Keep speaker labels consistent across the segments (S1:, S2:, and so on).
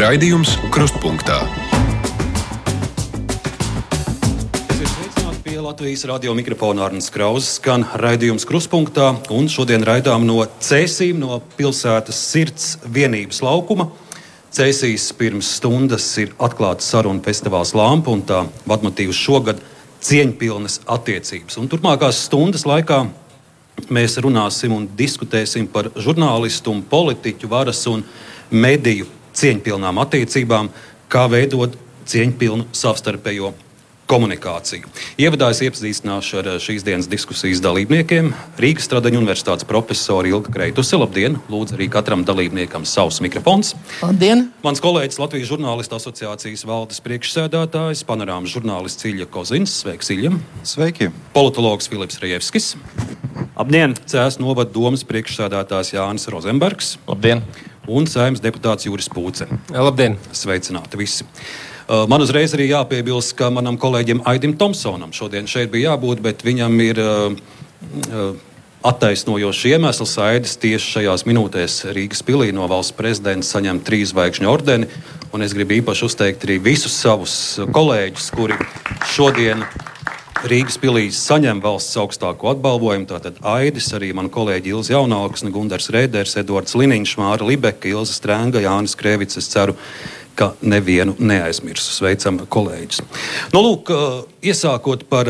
S1: Raidījums Krustpunktā.
S2: Latvijas radio mikrofona Arnēs Krausas skan raidījums Kruspunkta. Šodien raidām no Cēsīm, no pilsētas sirds vienības laukuma. Cēsīs pirms stundas ir atklāta saruna festivāls Lampa un tā vadmotīvs šogad - cieņpilnas attiecības. Un turpmākās stundas laikā mēs runāsim un diskutēsim par žurnālistu, un politiķu varas un mediju cieņpilnām attiecībām, kā veidot cieņpilnu savstarpējo komunikāciju. Ievadā es iepazīstināšu ar šīs dienas diskusijas dalībniekiem. Rīgas Stradaņa Universitātes profesora Ilga Kreituse. Labdien! Lūdzu, arī katram dalībniekam savs mikrofons.
S3: Labdien!
S2: Mans kolēģis Latvijas žurnālistu asociācijas valdes priekšsēdētājs, panorāmas žurnālists Ilja Kozins. Sveiks, Ilja!
S4: Sveiki!
S2: Politologs Filips Rejevskis.
S5: Labdien!
S2: Cēs novada domas priekšsēdētājs Jānis Rozenbergs.
S5: Labdien!
S2: Un saimnes deputāts Juris Pūce.
S5: Labdien!
S2: Sveicināti visi! Man uzreiz arī jāpiebilst, ka manam kolēģim Aidim Thompsonam šodien šeit bija jābūt, bet viņam ir attaisnojošs iemesls. Aidis tieši šajās minūtēs Rīgas pilī no valsts prezidenta saņem trīs zvaigžņu ordeni. Un es gribu īpaši uzteikt arī visus savus kolēģus, kuri šodien Rīgas pilī saņem valsts augstāko atbalvojumu. Tātad Aidis, arī mani kolēģi Ilza Jaunāks, Gundars Rēders, Edvards Liniņš, Māra Libeka, Ilza Strēnga, Jānis Krēvits. Es ceru, ka nevienu neaizmirsu. Sveicam kolēģus. Nu, lūk, iesākot par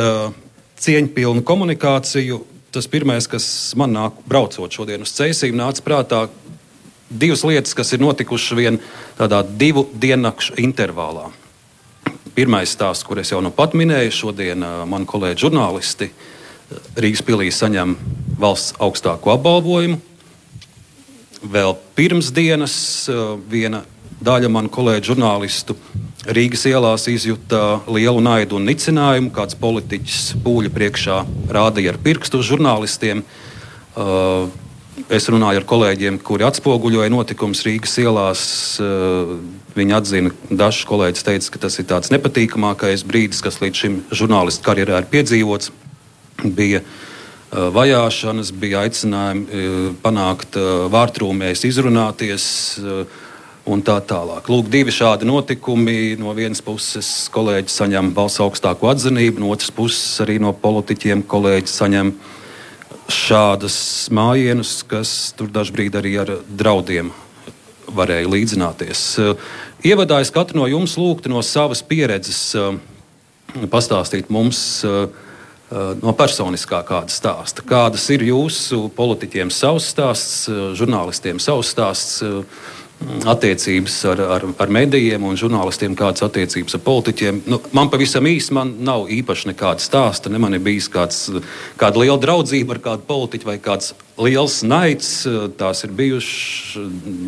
S2: cieņpilnu komunikāciju, tas pirmais, kas man nāk braucot šodien uz ceļiem, nāca prātā divas lietas, kas ir notikušas vien tādā divu diennakšu intervālā. Pirmais stāsts, kur es jau nu pat minēju, šodien man kolēģi žurnālisti Rīgas pilī saņem valsts augstāko apbalvojumu. Vēl pirms dienas viena daļa manu kolēģu žurnālistu Rīgas ielās izjuta lielu naidu un nicinājumu. Kāds politiķis pūļa priekšā rādīja ar pirkstu uz žurnālistiem. Uh, es runāju ar kolēģiem, kuri atspoguļoja notikumus Rīgas ielās. Uh, viņi atzina, dažs kolēģis teica, ka tas ir tāds nepatīkamākais brīdis, kas līdz šim žurnālistu karjerā ir piedzīvots. Bija uh, vajāšanas, bija aicinājumi panākt vārtrūmēs, izrunāties un tā tālāk. Lūk, divi šādi notikumi. No vienas puses kolēģis saņem valsts augstāko atzinību, no otras puses arī no politiķiem kolēģis saņem šādas mājienus, kas tur dažbrīd arī ar draudiem varēja līdzināties. Ievadā es katru no jums lūgtu no savas pieredzes eh, pastāstīt mums eh, no personiskā kāda stāsta. Kādas ir jūsu politiķiem savs stāsts, žurnālistiem savs stāsts? Attiecības ar, ar, ar medijiem un žurnālistiem, kādas attiecības ar politiķiem. Nu, man pavisam īsi man nav īpaši nekāda stāsta. Ne man ir bijis kāds, kāda liela draudzība ar kādu politiķu vai kāds liels naids. Tās ir bijušas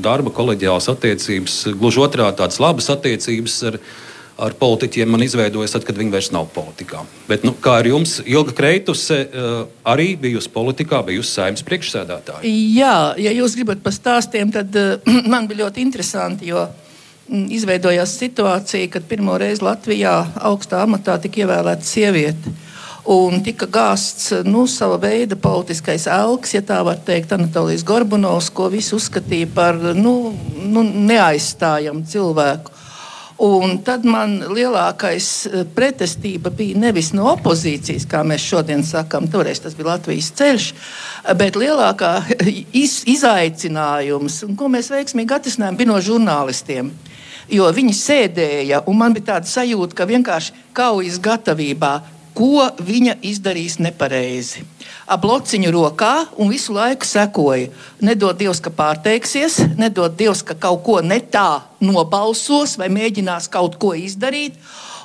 S2: darba kolēģiālas attiecības, gluži otrādi tādas labas attiecības ar viņu ar politiķiem man izveidojas, tad, kad viņi vairs nav politikā. Bet, nu, kā ar jums, Ilga Kreituse uh, arī bijusi politikā, bijusi saimnes priekšsēdētāja?
S3: Jā, ja jūs gribat par stāstiem, tad uh, man bija ļoti interesanti, jo mm, izveidojās situācija, kad pirmo reizi Latvijā augstā amatā tika ievēlēta sieviete. Un tika gāsts nu, sava veida politiskais elks, ja tā var teikt, Anatolijas Gorbunovs, ko visi uzskatīja par nu, nu, neaizstājamu cilvēku. Un tad man lielākais eh, pretestība bija nevis no opozīcijas, kā mēs šodien sakām, toreiz tas bija Latvijas ceļš, bet lielākā iz, izaicinājums, ko mēs veiksmīgi atrisinājām, bija no žurnālistiem. Jo viņi sēdēja, un man bija tāda sajūta, ka vienkārši kaujas gatavībā ko viņa izdarīs nepareizi. Ar blociņu rokā un visu laiku sekoja. Nedod Dievs, ka pārteiksies, nedod Dievs, ka kaut ko ne tā nobalsos vai mēģinās kaut ko izdarīt.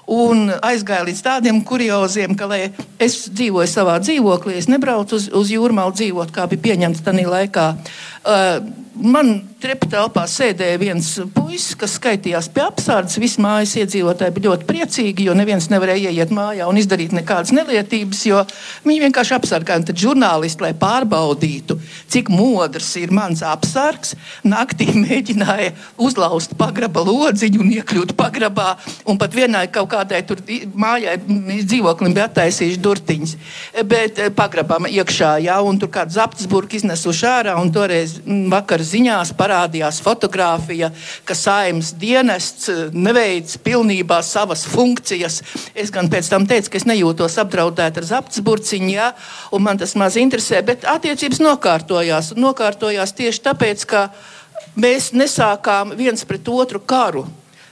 S3: Un aizgāja līdz tādiem kurioziem, ka, es dzīvoju savā dzīvoklī, es nebraucu uz, uz jūrmālu dzīvot, kā bija pieņemts tajā laikā. Uh, man treptelpā sēdēja viens puisis, kas skaitījās pie apsardzes. Visi mājas iedzīvotāji bija ļoti priecīgi, jo neviens nevarēja ieiet mājā un izdarīt nekādas nelietības, jo viņi vienkārši apsargāja. Tad žurnālisti, lai pārbaudītu, cik modrs ir mans apsargs, naktī mēģināja uzlauzt pagraba lodziņu un iekļūt pagrabā. Un pat vienai kaut kādai tur mājai dzīvoklim bija attaisījuši durtiņas, bet eh, pagrabām iekšā, jā, un tur kāds apelsburks iznesuši ārā, un toreiz vakar ziņās parādījās fotografija, ka saimnes dienests neveic pilnībā savas funkcijas. Es gan pēc tam teicu, ka es nejūtos apdraudēta ar zaptes burciņu, ja, un man tas maz interesē, bet attiecības nokārtojās. Nokārtojās tieši tāpēc, ka mēs nesākām viens pret otru karu.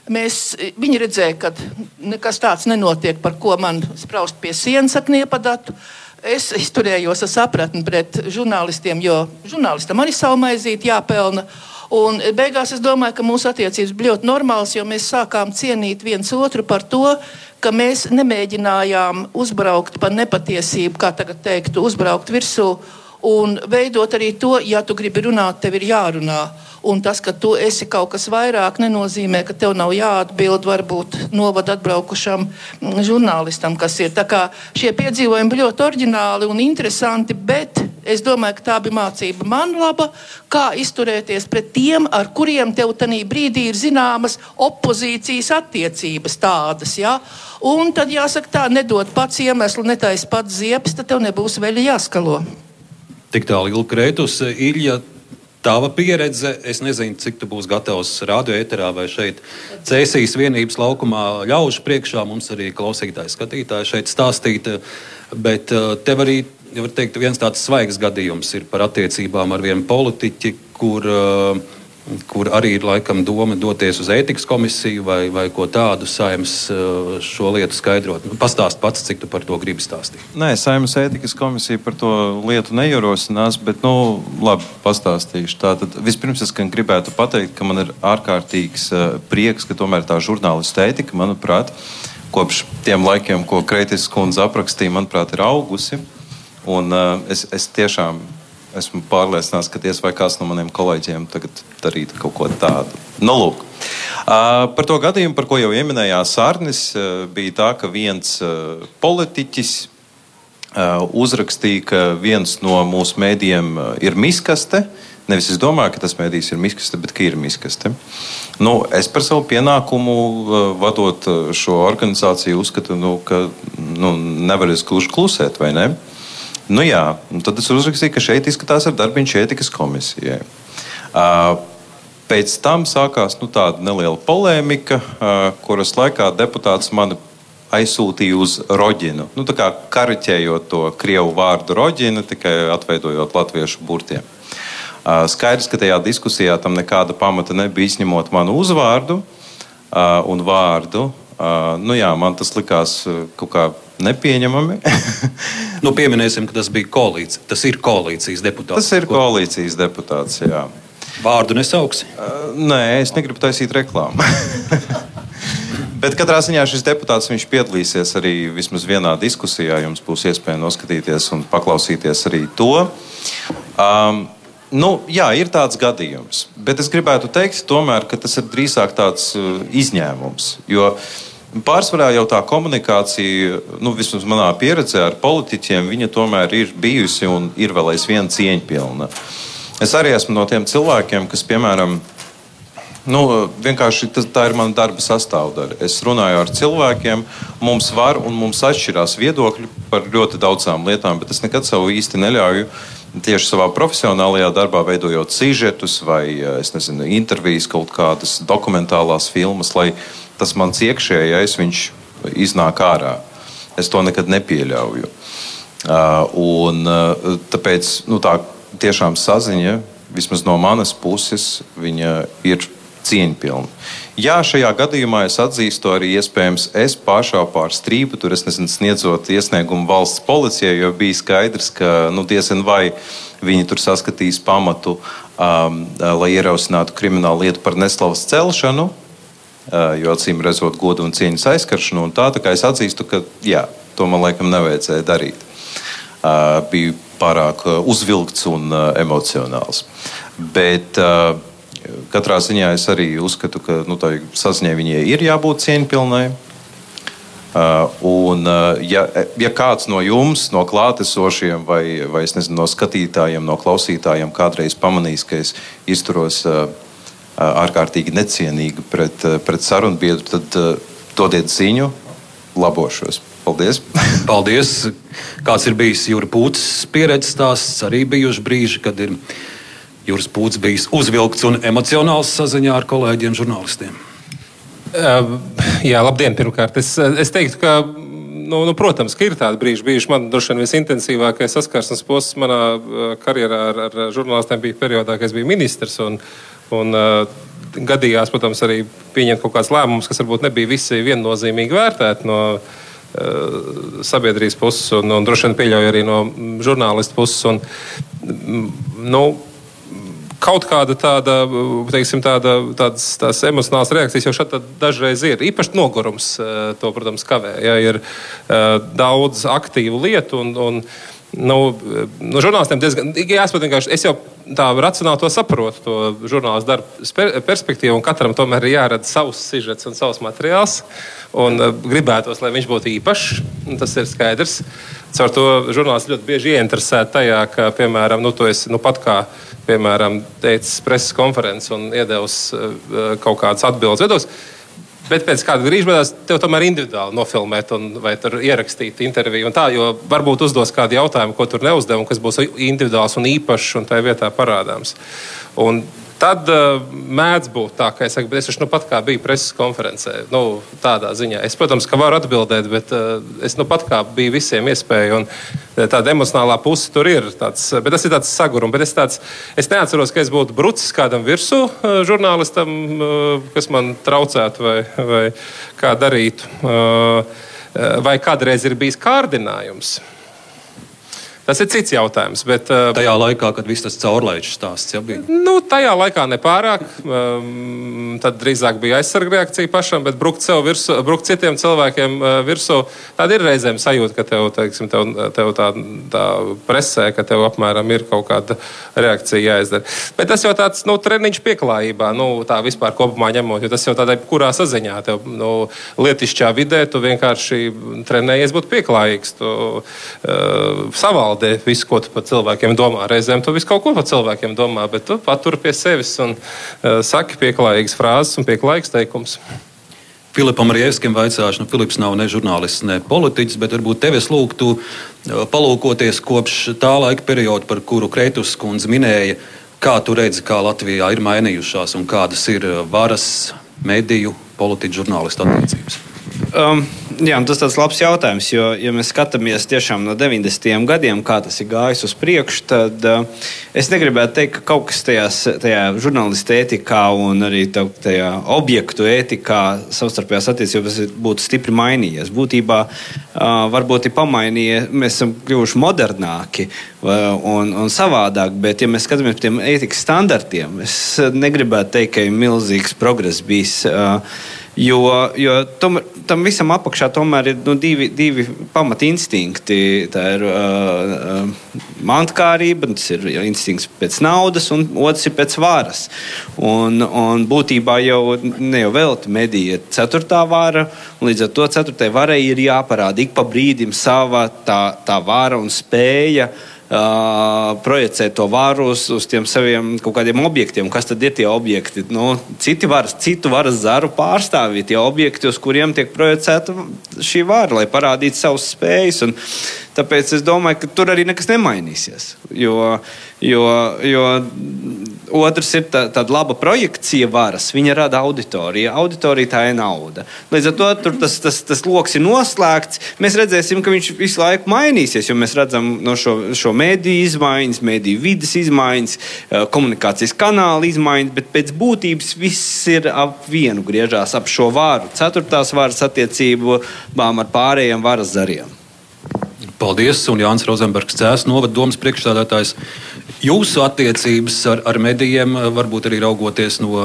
S3: Mēs, viņi redzēja, ka nekas tāds nenotiek, par ko man spraust pie sienas ar kniepadatu. Es izturējos ar sapratni pret žurnālistiem, jo žurnālistam arī savu maizīti jāpelna. Un beigās es domāju, ka mūsu attiecības bija ļoti normālas, jo mēs sākām cienīt viens otru par to, ka mēs nemēģinājām uzbraukt par nepatiesību, kā tagad teiktu, uzbraukt virsū un veidot arī to, ja tu gribi runāt, tev ir jārunā. Un tas, ka tu esi kaut kas vairāk, nenozīmē, ka tev nav jāatbild varbūt novada atbraukušam žurnālistam, kas ir. Tā kā šie piedzīvojumi bija ļoti oriģināli un interesanti, bet es domāju, ka tā bija mācība man laba, kā izturēties pret tiem, ar kuriem tev tajā brīdī ir zināmas opozīcijas attiecības tādas. Ja? Un tad jāsaka tā, nedod pats iemeslu, netais pats ziepes, tad tev nebūs vēl jāskalo.
S2: Tik tālu Ilga Krētus, Ilja Tava pieredze, es nezinu, cik tu būsi gatavs radioeterā vai šeit Cēsīs vienības laukumā ļaužu priekšā. Mums arī klausītāji, skatītāji šeit stāstīt. Bet eh, tev arī, var teikt, viens tāds svaigs gadījums ir par attiecībām ar vienu politiķi, kur uh, kur arī ir laikam doma doties uz ētikas komisiju vai, vai ko tādu saimnes uh, šo lietu skaidrot. Nu, pastāst pats, cik tu par to gribi stāstīt.
S4: Nē, saimnes ētikas komisija par to lietu neierosinās, bet, nu, labi, pastāstīšu. Tātad vispirms es gribētu pateikt, ka man ir ārkārtīgs uh, prieks, ka tomēr tā žurnālista ētika, manuprāt, kopš tiem laikiem, ko Kreitis kundze aprakstīja, manuprāt, ir augusi. Un, uh, es, es tiešām esmu pārliecināts, ka tiesa vai kāds no maniem kolēģiem tagad darītu kaut ko tādu. Nu, lūk. Par to gadījumu, par ko jau pieminējās Sārnis, bija tā, ka viens politiķis uzrakstīja, ka viens no mūsu mēdījiem ir miskaste. Nevis es domāju, ka tas mēdījis ir miskaste, bet ka ir miskaste. Nu, es par savu pienākumu, vadot šo organizāciju, uzskatu, nu, ka nu, nevar es gluži klusēt, vai ne? Uh, Nu, jā, tad es uzrakstīju, ka šeit izskatās ar darbiņu ētikas komisijai. Pēc tam sākās nu, tāda neliela polēmika, kuras laikā deputāts mani aizsūtīja uz Roģinu. Nu, tā kā kariķējot to krievu vārdu Roģina, tikai atveidojot latviešu burtiem. Skaidrs, ka tajā diskusijā tam nekāda pamata nebija izņemot manu uzvārdu un vārdu. Nu, jā, man tas likās kaut kā nepieņemami.
S2: nu, pieminēsim, ka tas bija koalīcija. Tas ir koalīcijas deputāts.
S4: Tas ir koalīcijas deputāts. Jā.
S2: Vārdu nesauksi?
S4: Uh, nē, es negribu taisīt reklāmu. Bet katrā ziņā šis deputāts piedalīsies arī vismaz vienā diskusijā. Jums būs iespēja noskatīties un paklausīties arī to. Um, nu, jā, ir tāds gadījums. Bet es gribētu teikt, tomēr, ka tas ir drīzāk tāds izņēmums. Jo uh, Pārsvarā jau tā komunikācija, nu, vismaz manā pieredzē ar politiķiem, viņa tomēr ir bijusi un ir vēl aizvien cieņpilna. Es arī esmu no tiem cilvēkiem, kas, piemēram, Nu, vienkārši tas, tā ir mana darba sastāvdaļa. Es runāju ar cilvēkiem, mums var un mums atšķirās viedokļi par ļoti daudzām lietām, bet es nekad savu īsti neļauju tieši savā profesionālajā darbā, veidojot sižetus vai nezinu, intervijas, kaut kādas dokumentālās filmas, lai tas mans iekšējais iznāk ārā. Es to nekad nepieļauju. Uh, un, uh, tāpēc nu, tā tiešām saziņa, vismaz no manas puses, ir cieņpilna. Jā, šajā gadījumā es atzīstu arī iespējams es pašā pār strīpu, tur es nezinu, sniedzot iesniegumu valsts policijai, jo bija skaidrs, ka nu, diezgan vai viņi tur saskatīs pamatu, um, lai ierosinātu kriminālu lietu par neslavas celšanu. Jo acīm redzot, godu un cieņas aizskaršanu. Un tā, tā kā es atzīstu, ka jā, to man laikam nevajadzēja darīt. Biju pārāk uzvilkts un emocionāls. Bet katrā ziņā es arī uzskatu, ka nu, tā saziņai viņai ir jābūt cieņpilnai. Uh, un, uh, ja, ja kāds no jums, no klātesošiem, vai, vai nezinu, no skatītājiem, no klausītājiem, kādreiz pamanīs, ka es izturos uh, ārkārtīgi necienīgi pret, pret sarunbiedru, tad dodiet ziņu, labošos. Paldies!
S2: Paldies! Kāds ir bijis jūras pūces pieredzes stāsts? Arī bijuši brīži, kad ir Juris Pūts bijis uzvilkts un emocionāls saziņā ar kolēģiem žurnālistiem.
S5: Uh, jā, labdien, pirmkārt. Es, es teiktu, ka nu, nu, protams, ka ir tādi brīži. Bijuši man droši vien visintensīvākais saskarsmes posms manā karjerā ar, ar žurnālistiem bija periodā, kad es biju ministrs. Un, un, uh, gadījās, protams, arī pieņemt kaut kādus lēmumus, kas varbūt nebija visi viennozīmīgi vērtēti no uh, sabiedrības puses, un, un droši vien pieļauju arī no žurnālistu puses. Un, nu, kaut kāda tāda, teiksim, tāda, tādas, tādas emocionālas reakcijas jau šeit dažreiz ir. Īpaši nogurums uh, to, protams, kavē. Ja ir daudz aktīvu lietu un, un nu, no žurnālistiem diezgan jāsaprot, vienkārši es jau tā racionāli to saprotu, to žurnālistu darbu perspektīvu, un katram tomēr ir jāredz savs sižets un savs materiāls. Un uh, gribētos, lai viņš būtu īpašs, tas ir skaidrs. Caur to žurnālisti ļoti bieži ieinteresēti tajā, ka, piemēram, nu, tu esi nu, pat kā, piemēram, teicis preses konferences un iedevis uh, kaut kādas atbildes. Iedos, Bet pēc kāda brīža beigās tev tomēr individuāli nofilmēt, un, vai ierakstīt interviju. Tā, jo varbūt uzdos kādu jautājumu, ko tur neuzdev, un kas būs individuāls un īpašs un tajā vietā parādāms. Un Tad uh, mēdz būt tā, ka es saku, bet es taču nu pat kā biju preses konferencē. Nu, tādā ziņā. Es, protams, ka varu atbildēt, bet uh, es nu pat kā biju visiem iespēju. Un, uh, tāda emocionālā puse tur ir. Tāds, bet tas ir tāds sagurums. Bet es, tāds, es neatceros, ka es būtu brucis kādam virsū uh, žurnālistam, uh, kas man traucētu vai, vai kā darītu. Uh, vai kādreiz ir bijis kārdinājums? Tas ir cits jautājums. Bet,
S2: uh, tajā laikā, kad viss tas caurlaičs stāsts jau bija?
S5: Nu, tajā laikā nepārāk. Um, tad drīzāk bija aizsarga reakcija pašam, bet brukt, virsū, brukt citiem cilvēkiem uh, virsū. Tāda ir reizēm sajūta, ka tev, teiksim, tev, tev tā, tā presē, ka tev apmēram ir kaut kāda reakcija jāizdara. Bet tas jau tāds nu, treniņš pieklājībā, nu, tā vispār kopumā ņemot, jo tas jau tādā kurā saziņā tev nu, lietišķā vidē tu vienkārši trenējies būt pieklājīgs. Tu, uh, savā nevaldē visu, ko tu par cilvēkiem domā. Reizēm tu visu kaut ko par cilvēkiem domā, bet tu patur pie sevis un uh, saki pieklājīgas frāzes un pieklājīgas teikumus.
S2: Filipam Rievskim vaicāšu, nu, Filips nav ne žurnālists, ne politiķis, bet varbūt tevi es lūgtu uh, palūkoties kopš tā laika perioda, par kuru Kreitus kundze minēja, kā tu redzi, kā Latvijā ir mainījušās un kādas ir uh, varas, mediju, politiķu, žurnālistu attiecības.
S6: Um, jā, tas ir labs jautājums, jo, ja mēs skatāmies tiešām no 90. gadiem, kā tas ir gājis uz priekšu, tad uh, es negribētu teikt, ka kaut kas tajās, tajā žurnālistu ētikā un arī tajā objektu ētikā savstarpējās attiecībās būtu stipri mainījies. Būtībā uh, varbūt ir pamainījies, mēs esam kļuvuši modernāki uh, un, un savādāk, bet, ja mēs skatāmies uz tiem ētikas standartiem, es negribētu teikt, ka ir milzīgs progress bijis. Uh, Jo, jo tom, tam visam apakšā tomēr ir nu, divi, divi pamatinstinkti. Tā ir uh, uh, mantkārība, tas ir instinkts pēc naudas, un otrs ir pēc varas. Un, un būtībā jau ne jau velti medija ir ceturtā vara, un līdz ar to ceturtajai varai ir jāparāda ik pa brīdim sava tā, tā vara un spēja. Uh, Uh, projicēt to varu uz, uz tiem saviem kaut kādiem objektiem. Kas tad ir tie objekti? Nu, citi varas, citu varas zaru pārstāvji, tie objekti, uz kuriem tiek projicēta šī vara, lai parādītu savas spējas. Un, Tāpēc es domāju, ka tur arī nekas nemainīsies. Jo, jo, jo otrs ir tā, tāda laba projekcija varas. Viņa rada auditoriju. Auditorija tā ir nauda. Līdz ar to tas, tas, tas lokus ir noslēgts. Mēs redzēsim, ka viņš visu laiku mainīsies. Mēs redzam no šo, šo mēdīju izmaiņas, mēdīju vidas izmaiņas, eh, komunikācijas kanāla izmaiņas, bet pēc būtības viss ir ap vienu griežās ap šo varu. Ceturtās varas attiecībām ar pārējiem varas zariem.
S2: Paldies, un Jānis Rozenbergs, Cēlus novada domas priekšstādātājs. Jūsu attiecības ar, ar medijiem, varbūt arī raugoties no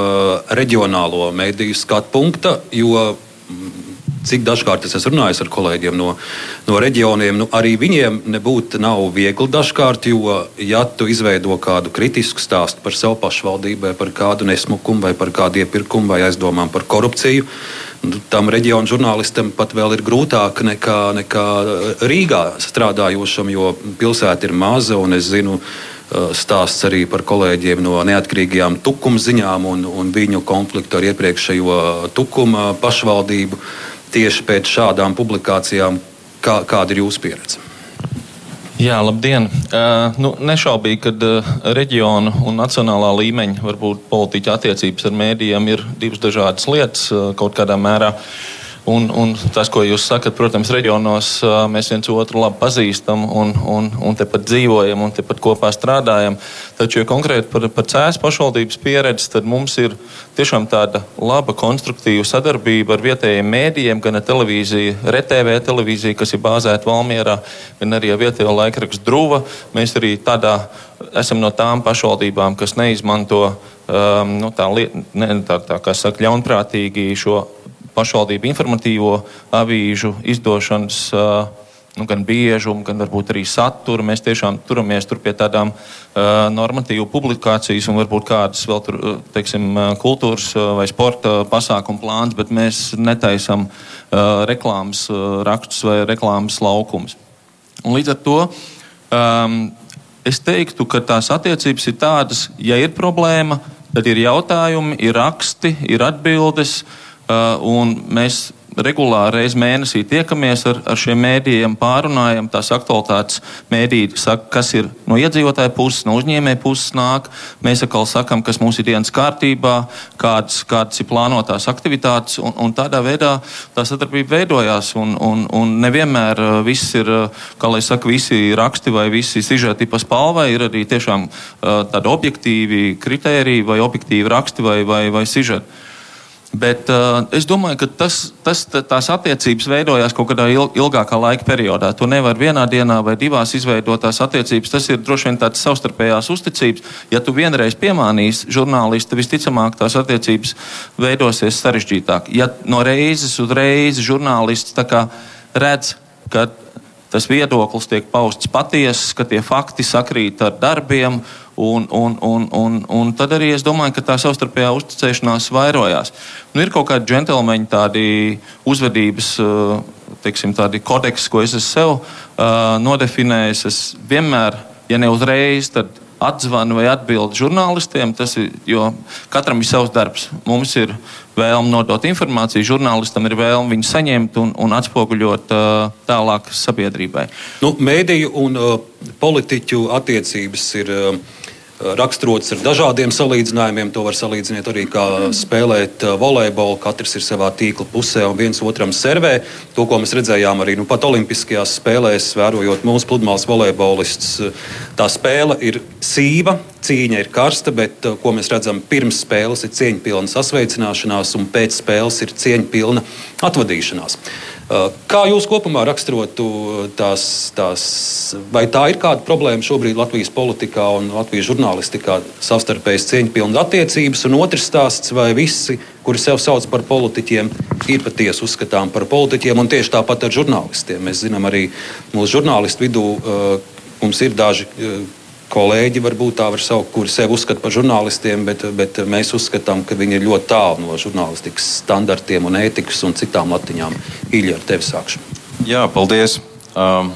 S2: reģionālo mediju skatu punkta, jo cik dažkārt es esmu runājis ar kolēģiem no, no reģioniem, nu, arī viņiem nebūtu nav viegli dažkārt, jo, ja tu izveido kādu kritisku stāstu par savu pašvaldību, vai par kādu nesmukumu, vai par kādu iepirkumu, vai aizdomām par korupciju, tam reģionu žurnālistam pat vēl ir grūtāk nekā, nekā Rīgā strādājošam, jo pilsēta ir maza un es zinu. Uh, stāsts arī par kolēģiem no neatkarīgajām tukuma ziņām un, un viņu konfliktu ar iepriekšējo tukuma pašvaldību. Tieši pēc šādām publikācijām, kā, kāda ir jūsu pieredze?
S7: Jā, labdien! Uh, nu, nešaubīgi, ka uh, reģiona un nacionālā līmeņa varbūt politiķa attiecības ar mēdījiem ir divas dažādas lietas uh, kaut kādā mērā. Uh, Un, un tas, ko jūs sakat, protams, reģionos mēs viens otru labi pazīstam un, un, un tepat dzīvojam un tepat kopā strādājam. Taču, ja konkrēti par, par cēlus pašvaldības pieredzi, tad mums ir tiešām tāda laba, konstruktīva sadarbība ar vietējiem mēdījiem, gan ar televīziju, RTV televīziju, kas ir bāzēta Valmjerā, gan arī ar vietējo laikrakstu Druva. Mēs arī tādā esam no tām pašvaldībām, kas neizmanto um, nu, tā, ne, tā, tā, saka, ļaunprātīgi šo pašvaldību informatīvo avīžu izdošanas. Nu, gan biežumu, gan varbūt arī saturu. Mēs tiešām turamies tur pie tādām uh, normatīvu publikācijas un varbūt kādas vēl tur, teiksim, kultūras vai sporta pasākumu plāns, bet mēs netaisam uh, reklāmas uh, rakstus vai reklāmas laukumus. Un līdz ar to um, es teiktu, ka tās attiecības ir tādas, ja ir problēma, tad ir jautājumi, ir raksti, ir atbildes. Uh, Uh, un mēs regulāri reiz mēnesī tiekamies ar, ar šiem mēdījiem, pārunājam tās aktualitātes. Mēdīji saka, kas ir no iedzīvotāja puses, no uzņēmēja puses nāk. Mēs atkal sakam, kas mums ir dienas kārtībā, kādas, kādas ir plānotās aktivitātes. Un, un tādā veidā tā sadarbība veidojās. Un, un, un nevienmēr uh, viss ir, uh, kā lai saka, visi raksti vai visi sižeti pa spalvai. Ir arī tiešām tādi objektīvi kritēriji vai objektīvi raksti vai, vai, vai sižeti. Bet uh, es domāju, ka tas, tas, tās attiecības veidojās kaut kādā ilgākā laika periodā. To nevar vienā dienā vai divās izveidot tās attiecības. Tas ir droši vien tāds savstarpējās uzticības. Ja tu vienreiz piemānīsi žurnālistu, visticamāk tās attiecības veidosies sarežģītāk. Ja no reizes uz reizi žurnālists redz, ka tas viedoklis tiek pausts patiesas, ka tie fakti sakrīt ar darbiem Un, un, un, un, un tad arī es domāju, ka tā savstarpējā uzticēšanās vairojās. Nu, ir kaut kādi džentlmeņi, tādi uzvedības teiksim, tādi kodeksi, ko es sev uh, nodefinējis. Es vienmēr, ja ne uzreiz, tad atzvanu vai atbildu žurnālistiem. Tas ir, jo katram ir savs darbs. Mums ir vēlme nodot informāciju, žurnālistam ir vēlme viņu saņemt un, un atspoguļot uh, tālāk sabiedrībai.
S2: Nu, mēdīju un uh, politiķu attiecības ir. Uh, raksturots ar dažādiem salīdzinājumiem. To var salīdzināt arī kā spēlēt uh, volejbolu. Katrs ir savā tīkla pusē un viens otram servē. To, ko mēs redzējām arī nu, pat Olimpiskajās spēlēs, vērojot mūsu pludmales volejbolistus. Tā spēle ir sīva, cīņa ir karsta, bet uh, ko mēs redzam pirms spēles ir cieņpilna sasveicināšanās un pēc spēles ir cieņpilna atvadīšanās. Uh, kā jūs kopumā raksturotu tās, tās, vai tā ir kāda problēma šobrīd Latvijas politikā un Latvijas žurnālistikā savstarpējas cieņpilnas attiecības? Un otrs stāsts, vai visi, kuri sev sauc par politiķiem, ir patiesi uzskatām par politiķiem, un tieši tāpat ar žurnālistiem. Mēs zinām arī mūsu žurnālistu vidū, uh, mums ir daži uh, kolēģi, varbūt tā var saukt, kuri sevi uzskata par žurnālistiem, bet, bet mēs uzskatām, ka viņi ir ļoti tālu no žurnālistikas standartiem un ētikas un citām latiņām. Ilja, ar tevi sākšu.
S4: Jā, paldies. Um,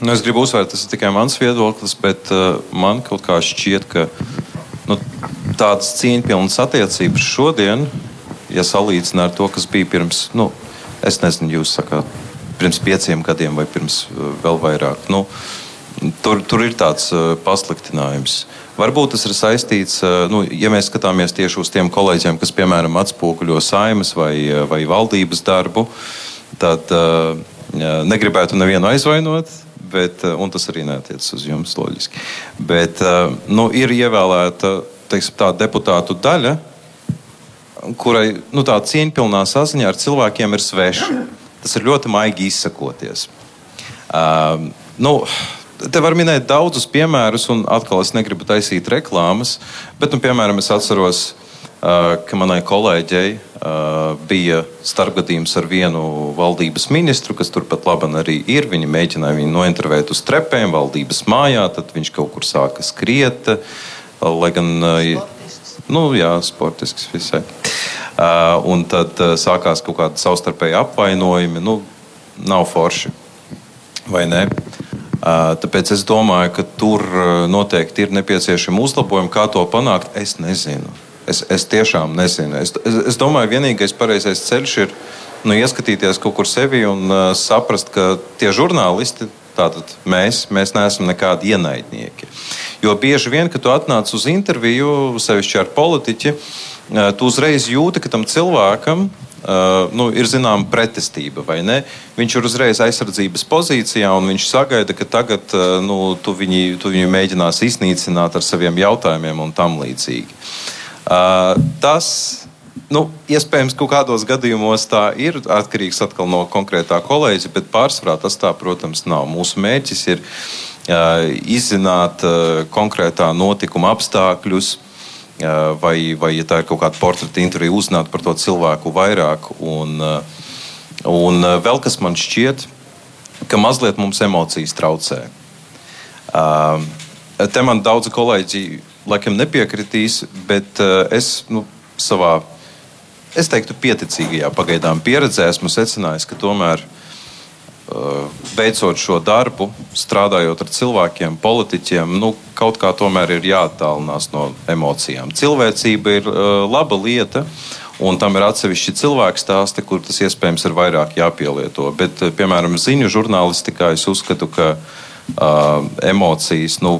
S4: nu es gribu uzsvērt, tas ir tikai mans viedoklis, bet uh, man kaut kā šķiet, ka nu, tādas cieņpilnas attiecības šodien, ja salīdzinām ar to, kas bija pirms, nu, es nezinu, jūs sakāt, pirms pieciem gadiem vai pirms uh, vēl vairāk. Nu, uh, Tur, tur ir tāds pasliktinājums. Varbūt tas ir saistīts, nu, ja mēs skatāmies tieši uz tiem kolēģiem, kas, piemēram, atspoguļo saimas vai, vai valdības darbu, tad negribētu nevienu aizvainot. Bet, un tas arī neatiecas uz jums, loģiski. Bet nu, ir ievēlēta teiksim, tā deputātu daļa, kurai nu, tā cieņpilnā saziņa ar cilvēkiem ir sveša. Tas ir ļoti maigi izsakoties. Uh, nu, Te var minēt daudzus piemērus, un atkal es negribu taisīt reklāmas, bet, nu, piemēram, es atceros, uh, ka manai kolēģei uh, bija starpgadījums ar vienu valdības ministru, kas turpat labi arī ir. Viņi mēģināja viņu nointervēt uz trepēm valdības mājā, tad viņš kaut kur sāka skriet. Uh, lai gan, nu, jā, sportisks visai. Un tad sākās kaut kāda savstarpēja apvainojumi. Nu, nav forši. Vai ne? Tāpēc es domāju, ka tur noteikti ir nepieciešama uzlabojuma. Kā to panākt, es nezinu. Es, es tiešām nezinu. Es, es, es domāju, ka vienīgais pareizais ceļš ir nu, ieskatīties kaut kur sevi un uh, saprast, ka tie žurnālisti Tātad mēs, mēs neesam nekādi ienaidnieki. Jo bieži vien, kad tu atnāc uz interviju, sevišķi ar politiķi, tu uzreiz jūti, ka tam cilvēkam Uh, nu, ir zināma pretestība, vai ne? Viņš ir uzreiz aizsardzības pozīcijā, un viņš sagaida, ka tagad uh, nu, tu, viņu, tu viņu mēģinās iznīcināt ar saviem jautājumiem un tam līdzīgi. Uh, tas Nu, iespējams, ka kādos gadījumos tā ir atkarīgs no konkrētā kolēģa, bet pārsvarā tas tā, protams, nav. Mūsu mērķis ir izzināt konkrētā notikuma apstākļus, vai, vai, ja tā ir kaut kāda portreta intervija, uzzināt par to cilvēku vairāk. Un, uh, un uh, vēl kas man šķiet, ka mazliet mums emocijas traucē. Te man daudzi kolēģi laikam nepiekritīs, bet es nu, savā es teiktu, pieticīgajā pagaidām pieredzē esmu secinājis, ka tomēr veicot šo darbu, strādājot ar cilvēkiem, politiķiem, nu, kaut kā tomēr ir jāattālinās no emocijām. Cilvēcība ir uh, laba lieta, un tam ir atsevišķi cilvēku stāsti, kur tas iespējams ir vairāk jāpielieto. Bet, piemēram, ziņu žurnālistikā es uzskatu, ka uh, emocijas, nu,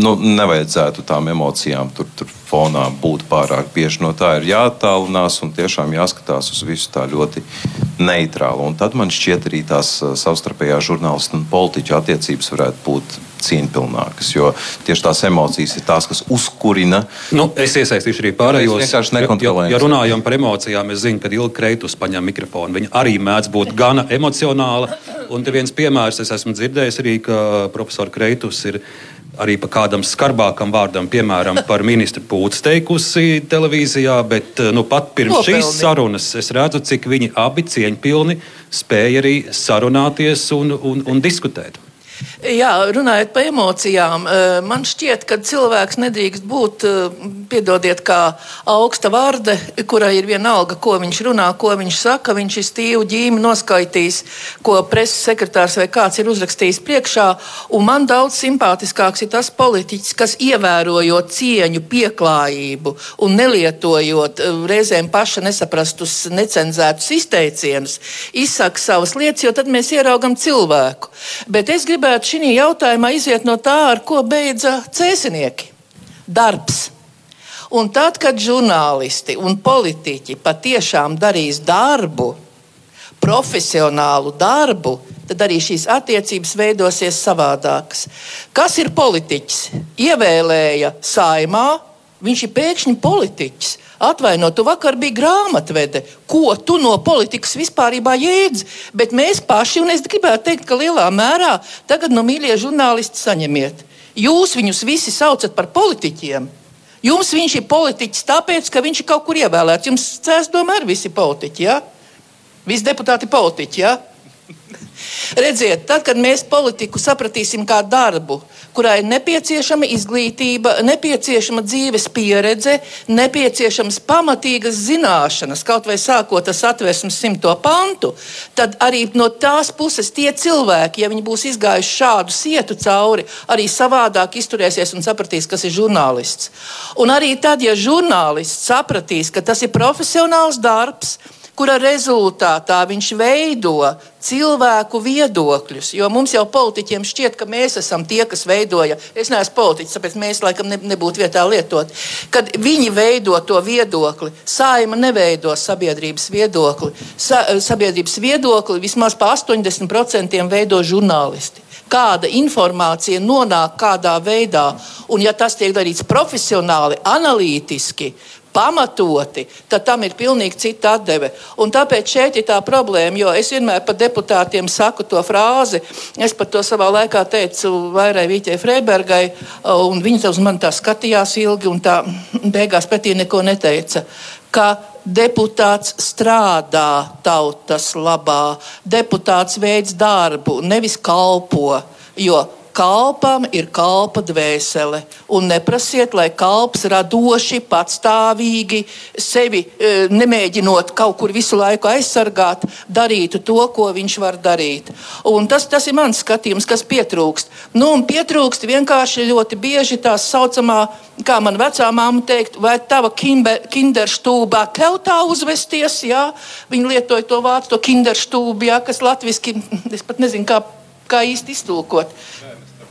S4: nu, nevajadzētu tām emocijām tur, tur fonā būt pārāk bieži. No tā ir jāattālinās un tiešām jāskatās uz visu tā ļoti neitrāli. Un tad man šķiet arī tās savstarpējā žurnālistu un politiķu attiecības varētu būt cieņpilnākas. Jo tieši tās emocijas ir tās, kas uzkurina.
S2: Nu, es iesaistīšu arī pārējos.
S4: Es vienkārši nekontrolēju.
S2: Ja, ja runājam par emocijām, es zinu, ka Ilga Kreitus paņem mikrofonu. Viņa arī mēdz būt gana emocionāla. Un viens piemērs, es esmu dzirdējis arī, ka profesors Kreitus ir arī par kādam skarbākam vārdam, piemēram, par ministru Pūts teikusi televīzijā, bet nu, pat pirms Nopelni. šīs sarunas es redzu, cik viņi abi cieņpilni spēja arī sarunāties un, un, un diskutēt.
S3: Jā, runājot par emocijām, eh, man šķiet, ka cilvēks nedrīkst būt, eh, piedodiet, kā augsta vārde, kurai ir vienalga, ko viņš runā, ko viņš saka. Viņš ir stīvu ģīmi noskaitījis, ko preses sekretārs vai kāds ir uzrakstījis priekšā. Un man daudz simpātiskāks ir tas politiķis, kas ievērojot cieņu, pieklājību un nelietojot eh, reizēm paša nesaprastus, necenzētus izteicienus, izsaka savas lietas, jo tad mēs ieraugam cilvēku. Bet es gribētu gribētu šī jautājumā iziet no tā, ar ko beidza cēsinieki - darbs. Un tad, kad žurnālisti un politiķi patiešām darīs darbu, profesionālu darbu, tad arī šīs attiecības veidosies savādākas. Kas ir politiķis? Ievēlēja saimā, viņš ir pēkšņi politiķis. Atvaino, tu vakar biji grāmatvede. Ko tu no politikas vispār jēdz? Bet mēs paši, un es gribētu teikt, ka lielā mērā tagad no mīļie žurnālisti saņemiet. Jūs viņus visi saucat par politiķiem. Jums viņš ir politiķis tāpēc, ka viņš ir kaut kur ievēlēts. Jums cēs domāju, visi politiķi, ja? Visi deputāti politiķi, ja? Redziet, tad, kad mēs politiku sapratīsim kā darbu, kurā ir nepieciešama izglītība, nepieciešama dzīves pieredze, nepieciešamas pamatīgas zināšanas, kaut vai sākot ar satversmes simto pantu, tad arī no tās puses tie cilvēki, ja viņi būs izgājuši šādu sietu cauri, arī savādāk izturēsies un sapratīs, kas ir žurnālists. Un arī tad, ja žurnālists sapratīs, ka tas ir profesionāls darbs, kura rezultātā viņš veido cilvēku viedokļus. Jo mums jau politiķiem šķiet, ka mēs esam tie, kas veidoja. Es neesmu politiķis, tāpēc mēs laikam ne, nebūtu vietā lietot. Kad viņi veido to viedokli, saima neveido sabiedrības viedokli. Sa, sabiedrības viedokli vismaz pa 80% veido žurnālisti kāda informācija nonāk kādā veidā. Un, ja tas tiek darīts profesionāli, analītiski, pamatoti, tad tam ir pilnīgi cita atdeve. Un tāpēc šeit ir tā problēma, jo es vienmēr par deputātiem saku to frāzi. Es par to savā laikā teicu Vairai Vīķai Freibergai, un viņa uz mani tā skatījās ilgi, un tā beigās pretī neko neteica. Ka deputāts strādā tautas labā, deputāts veids darbu, nevis kalpo. Jo kalpam ir kalpa dvēsele. Un neprasiet, lai kalps radoši, patstāvīgi, sevi e, nemēģinot kaut kur visu laiku aizsargāt, darītu to, ko viņš var darīt. Un tas, tas ir mans skatījums, kas pietrūkst. Nu, pietrūkst vienkārši ļoti bieži tā saucamā, kā man vecā māma teikt, vai tava kinderstūbā tev tā uzvesties. Jā? Viņi lietoja to vārdu, to kinderstūbu, jā, kas latviski, es pat nezinu, kā kā īsti iztulkot.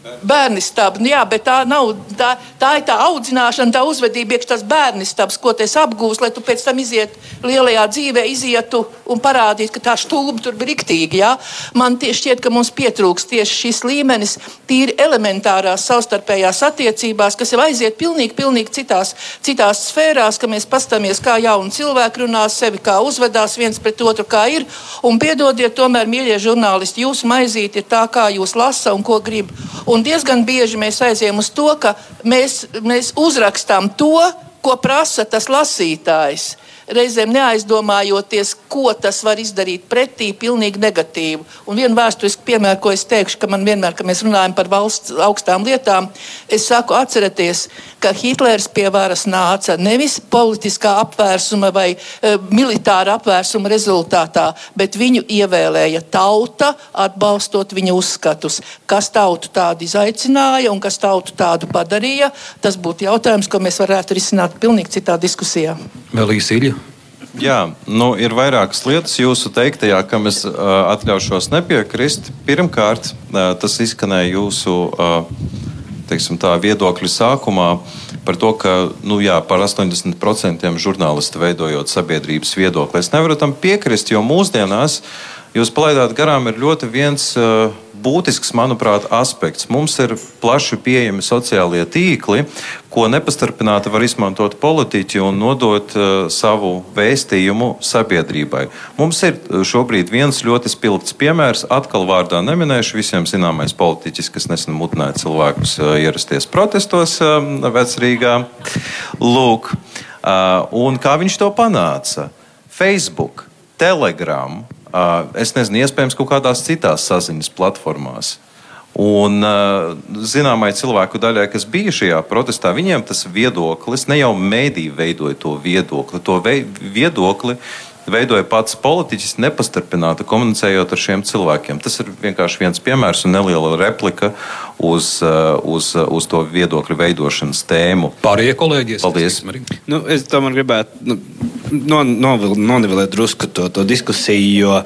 S3: Bērnistabs, nu jā, bet tā nav. Tā, tā ir tā audzināšana, tā uzvedība, iekšā tas bērnistabs, ko tu apgūsi, lai tu pēc tam iziet lielajā dzīvē, izietu un parādītu, ka tā stūba tur bija riktīgi. Jā. Man tieši šķiet, ka mums pietrūks tieši šis līmenis, tīri elementārās savstarpējās attiecībās, kas jau aiziet pilnīgi, pilnīgi citās, citās sfērās, ka mēs pastāmies, kā jauni cilvēki runā sevi, kā uzvedās viens pret otru, kā ir. Un piedodiet, tomēr, mīļie žurnālisti, jūsu maizīte ir tā, kā jūs lasa un ko grib. Un diezgan bieži mēs aizējām uz to, ka mēs, mēs uzrakstām to, ko prasa tas lasītājs reizēm neaizdomājoties, ko tas var izdarīt pretī, pilnīgi negatīvu. Un viena vēsturiska piemēra, ko es teikšu, ka man vienmēr, kad mēs runājam par valsts augstām lietām, es saku, atcerieties, ka Hitlers pie varas nāca nevis politiskā apvērsuma vai e, militāra apvērsuma rezultātā, bet viņu ievēlēja tauta, atbalstot viņa uzskatus. Kas tautu tādu izaicināja un kas tautu tādu padarīja, tas būtu jautājums, ko mēs varētu risināt pilnīgi citā diskusijā.
S2: Vēl īsi.
S4: Jā, nu, ir vairākas lietas jūsu teiktajā, kam es uh, atļaušos nepiekrist. Pirmkārt, uh, tas izskanēja jūsu uh, teiksim, tā, viedokļa sākumā par to, ka nu, jā, par 80% žurnālisti veidojot sabiedrības viedokli. Es nevaru tam piekrist, jo mūsdienās jūs palaidāt garām ir ļoti viens. Uh, būtisks, manuprāt, aspekts. Mums ir plaši pieejami sociālie tīkli, ko nepastarpināti var izmantot politiķi un nodot uh, savu vēstījumu sabiedrībai. Mums ir uh, šobrīd viens ļoti spilgts piemērs, atkal vārdā neminēšu, visiem zināmais politiķis, kas nesen mudināja cilvēkus uh, ierasties protestos uh, Vecrīgā. Lūk, uh, un kā viņš to panāca? Facebook, Telegram, es nezinu, iespējams, kaut kādās citās saziņas platformās. Un zināmai cilvēku daļai, kas bija šajā protestā, viņiem tas viedoklis, ne jau mēdīja veidoja to viedokli, to viedokli veidoja pats politiķis, nepastarpināti komunicējot ar šiem cilvēkiem. Tas ir vienkārši viens piemērs un neliela replika uz, uz, uz to viedokļu veidošanas tēmu.
S2: Pārējie kolēģi,
S4: paldies!
S6: Nu, es tomēr gribētu. Nu, no, nonivelēt drusku to, to diskusiju, jo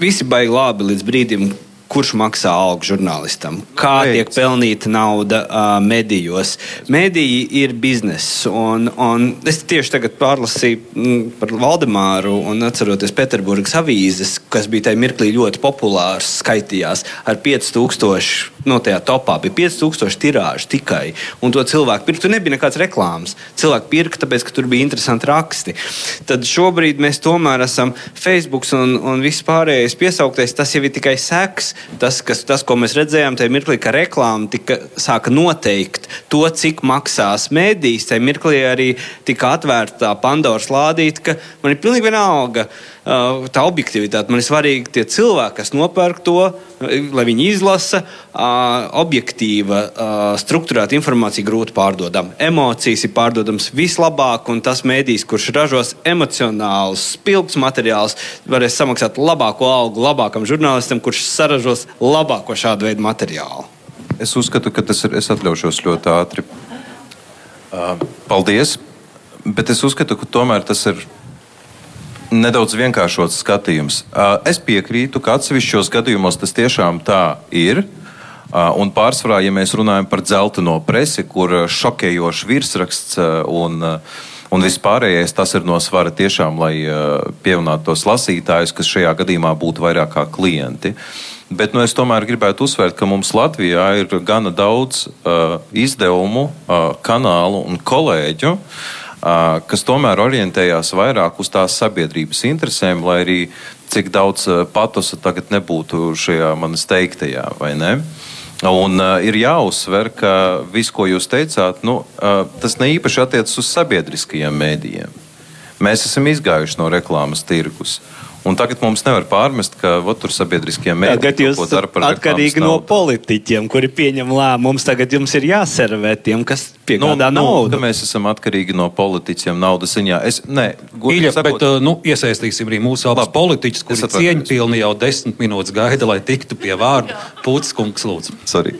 S6: visi baigi labi līdz brīdim, kurš maksā algu žurnālistam, kā Veic. tiek pelnīta nauda uh, medijos. Mediji ir bizness. Un, un es tieši tagad pārlasīju m, par Valdemāru un atceroties Pēterburgas avīzes, kas bija tajā mirklī ļoti populārs, skaitījās ar 5000 no tajā topā bija 5000 tirāžu tikai. Un to cilvēku pirkt. Tur nebija nekādas reklāmas. Cilvēki pirka, tāpēc, ka tur bija interesanti raksti. Tad šobrīd mēs tomēr esam Facebook un, un viss pārējais piesauktais. Tas jau ir tikai seks. Tas, kas, tas ko mēs redzējām, tajā mirklī, ka reklāma tika, sāka noteikt to, cik maksās mēdīs. Tajā mirklī arī tika atvērta Pandoras lādīte, ka man ir pilnīgi vienalga uh, tā objektivitāte. Man ir svarīgi tie cilvēki, kas nopērk to, lai viņi izlasa. Uh, objektīva, uh, struktūrēta informācija grūti pārdodama. Emocijas ir pārdodamas vislabāk, un tas mēdījis, kurš ražos emocionālus, spilgtus materiālus, varēs samaksāt labāko algu labākam žurnālistam, kurš saražos labāko šādu veidu materiālu.
S4: Es uzskatu, ka tas ir. Es atļaušos ļoti ātri. Uh, paldies! Bet es uzskatu, ka tomēr tas ir nedaudz vienkāršots skatījums. Es piekrītu, ka atsevišķos gadījumos tas tiešām tā ir. Un pārsvarā, ja mēs runājam par dzelteno presi, kur šokējošs virsraksts un, un vispārējais, tas ir no svara tiešām, lai pievienotu tos lasītājus, kas šajā gadījumā būtu vairāk kā klienti. Bet nu, es tomēr gribētu uzsvērt, ka mums Latvijā ir gana daudz uh, izdevumu, uh, kanālu un kolēģu, uh, kas tomēr orientējās vairāk uz tās sabiedrības interesēm, lai arī cik daudz patosa tagad nebūtu šajā manas teiktajā, vai ne? Un uh, ir jāuzsver, ka viss, ko jūs teicāt, nu, uh, tas ne īpaši attiecas uz sabiedriskajiem mēdījiem. Mēs esam izgājuši no reklāmas tirgus. Uh, Un tagad mums nevar pārmest, ka ot, tur sabiedriskie mēdī
S6: tagad jūs par atkarīgi no politiķiem, kuri pieņem lēmumus. Tagad jums ir jāservē tiem, kas piegādā nu, naudu.
S4: Nu, mēs esam atkarīgi no politiķiem naudas ziņā. Es, nē,
S2: Īļa, sakot, bet nu, iesaistīsim arī mūsu abas politiķus, kuri cieņpilni jau desmit minūtes gaida, lai tiktu pie vārda. Pūtis kungs, lūdzu.
S4: Sorry.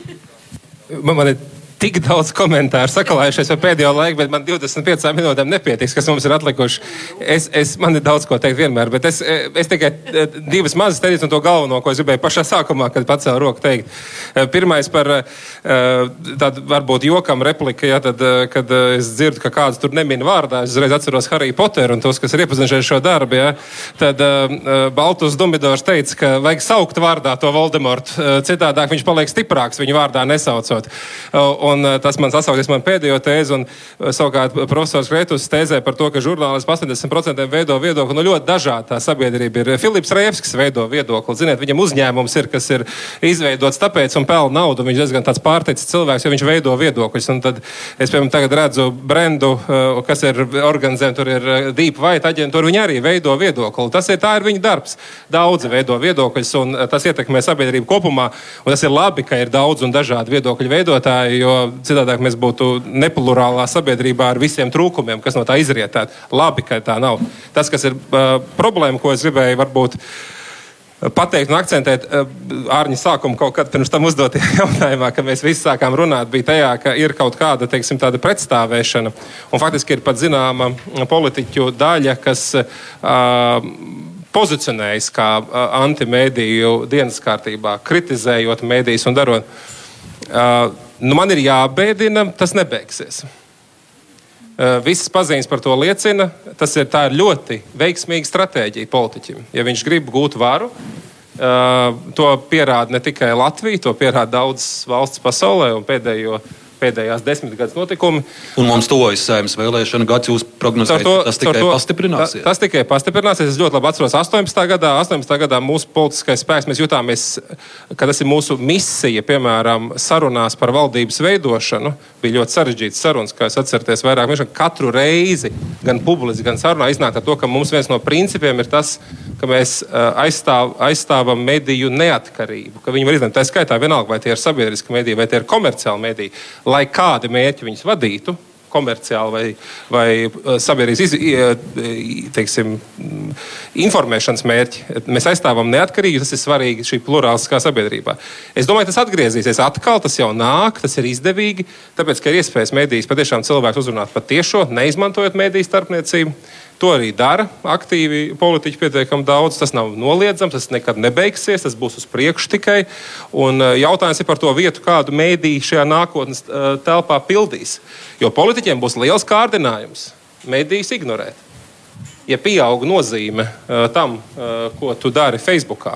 S5: Man, man ir tik daudz komentāru sakalājušies par pēdējo laiku, bet man 25 minūtēm nepietiks, kas mums ir atlikuši. Es, es, man ir daudz ko teikt vienmēr, bet es, es tikai eh, divas mazas teicu un to galveno, ko es gribēju pašā sākumā, kad pacēlu roku teikt. Eh, pirmais par eh, tādu varbūt jokam repliku, ja, tad, kad es dzirdu, ka kāds tur nemin vārdā, es uzreiz atceros Harry Potteru un tos, kas ir iepazinušies šo darbu, ja, tad Baltus Dumidors teica, ka vajag saukt vārdā to Voldemortu, citādāk viņš paliek stiprāks viņu vārdā nesaucot. Uh, Un eh, tas man sasauksies man pēdējo tēzi, un eh, savukārt profesors Kretus tēzē par to, ka žurnālisti 80% veido viedokli. Nu, ļoti dažādi tā sabiedrība ir. Filips Rēvskis veido viedokli. Ziniet, viņam uzņēmums ir, kas ir izveidots tāpēc un pelna naudu. Viņš diezgan tāds pārteicis cilvēks, jo viņš veido viedokļus. Un tad es, piemēram, tagad redzu Brendu, eh, kas ir organizēta, tur ir Deep White aģentūra. Viņi arī veido viedokli. Tas ir, ir viņa darbs. Daudzi veido viedokļus, un tas ietekmē sabiedrību kopumā. Un tas ir labi, ka ir daudz un dažādi viedokļu veidotāji, jo citādāk mēs būtu neplurālā sabiedrībā ar visiem trūkumiem, kas no tā izrietētu. Labi, ka tā nav. Tas, kas ir uh, problēma, ko es gribēju varbūt pateikt un akcentēt Ārņa sākuma kaut kad pirms tam uzdotajā jautājumā, kad mēs visi sākām runāt, bija tajā, ka ir kaut kāda teiksim, pretstāvēšana. Un faktiski ir pat zināma politiķu daļa, kas uh, pozicionējas kā antimediju dienas kārtībā, kritizējot medijas un darot. Uh, Nu, man ir jābēdina, tas nebeigsies. Visas pazīmes par to liecina. Tas ir, ir ļoti veiksmīga stratēģija politiķim. Ja viņš grib gūt varu, to pierāda ne tikai Latvija, to pierāda daudzas valsts pasaulē un pēdējo gadu pēdējās desmitgades notikumi.
S2: Un mums tuvojas saimnes vēlēšana gads, jūs prognozējat, to, tas tikai to, pastiprināsies?
S5: Ta, tas tikai pastiprināsies. Es ļoti labi atceros 18. gadā. 18. gadā mūsu politiskais spēks, mēs jutāmies, ka tas ir mūsu misija, piemēram, sarunās par valdības veidošanu. Bija ļoti sarežģīts sarunas, kā es atceros, vairāk vienkārši katru reizi, gan publiski, gan sarunā iznāk ar to, ka mums viens no principiem ir tas, ka mēs aizstāv, aizstāvam mediju neatkarību, ka viņi var izdarīt. Tā skaitā vienalga, vai tie ir sabiedriski mediji vai tie ir komerciāli mediji lai kādi mērķi viņus vadītu, komerciāli vai, vai uh, sabiedrības teiksim, informēšanas mērķi. Mēs aizstāvam neatkarību, tas ir svarīgi šī plurāliskā sabiedrībā. Es domāju, tas atgriezīsies atkal, tas jau nāk, tas ir izdevīgi, tāpēc, ka ir iespējas mēdīs patiešām cilvēks uzrunāt patiešo, neizmantojot mēdīs starpniecību. To arī dara aktīvi politiķi pietiekami daudz. Tas nav noliedzams, tas nekad nebeigsies, tas būs uz priekšu tikai. Un eh, jautājums ir par to vietu, kādu mēdīju šajā nākotnes eh, telpā pildīs. Jo politiķiem būs liels kārdinājums mēdījus ignorēt. Ja pieaug nozīme uh, tam, ko tu dari Facebookā,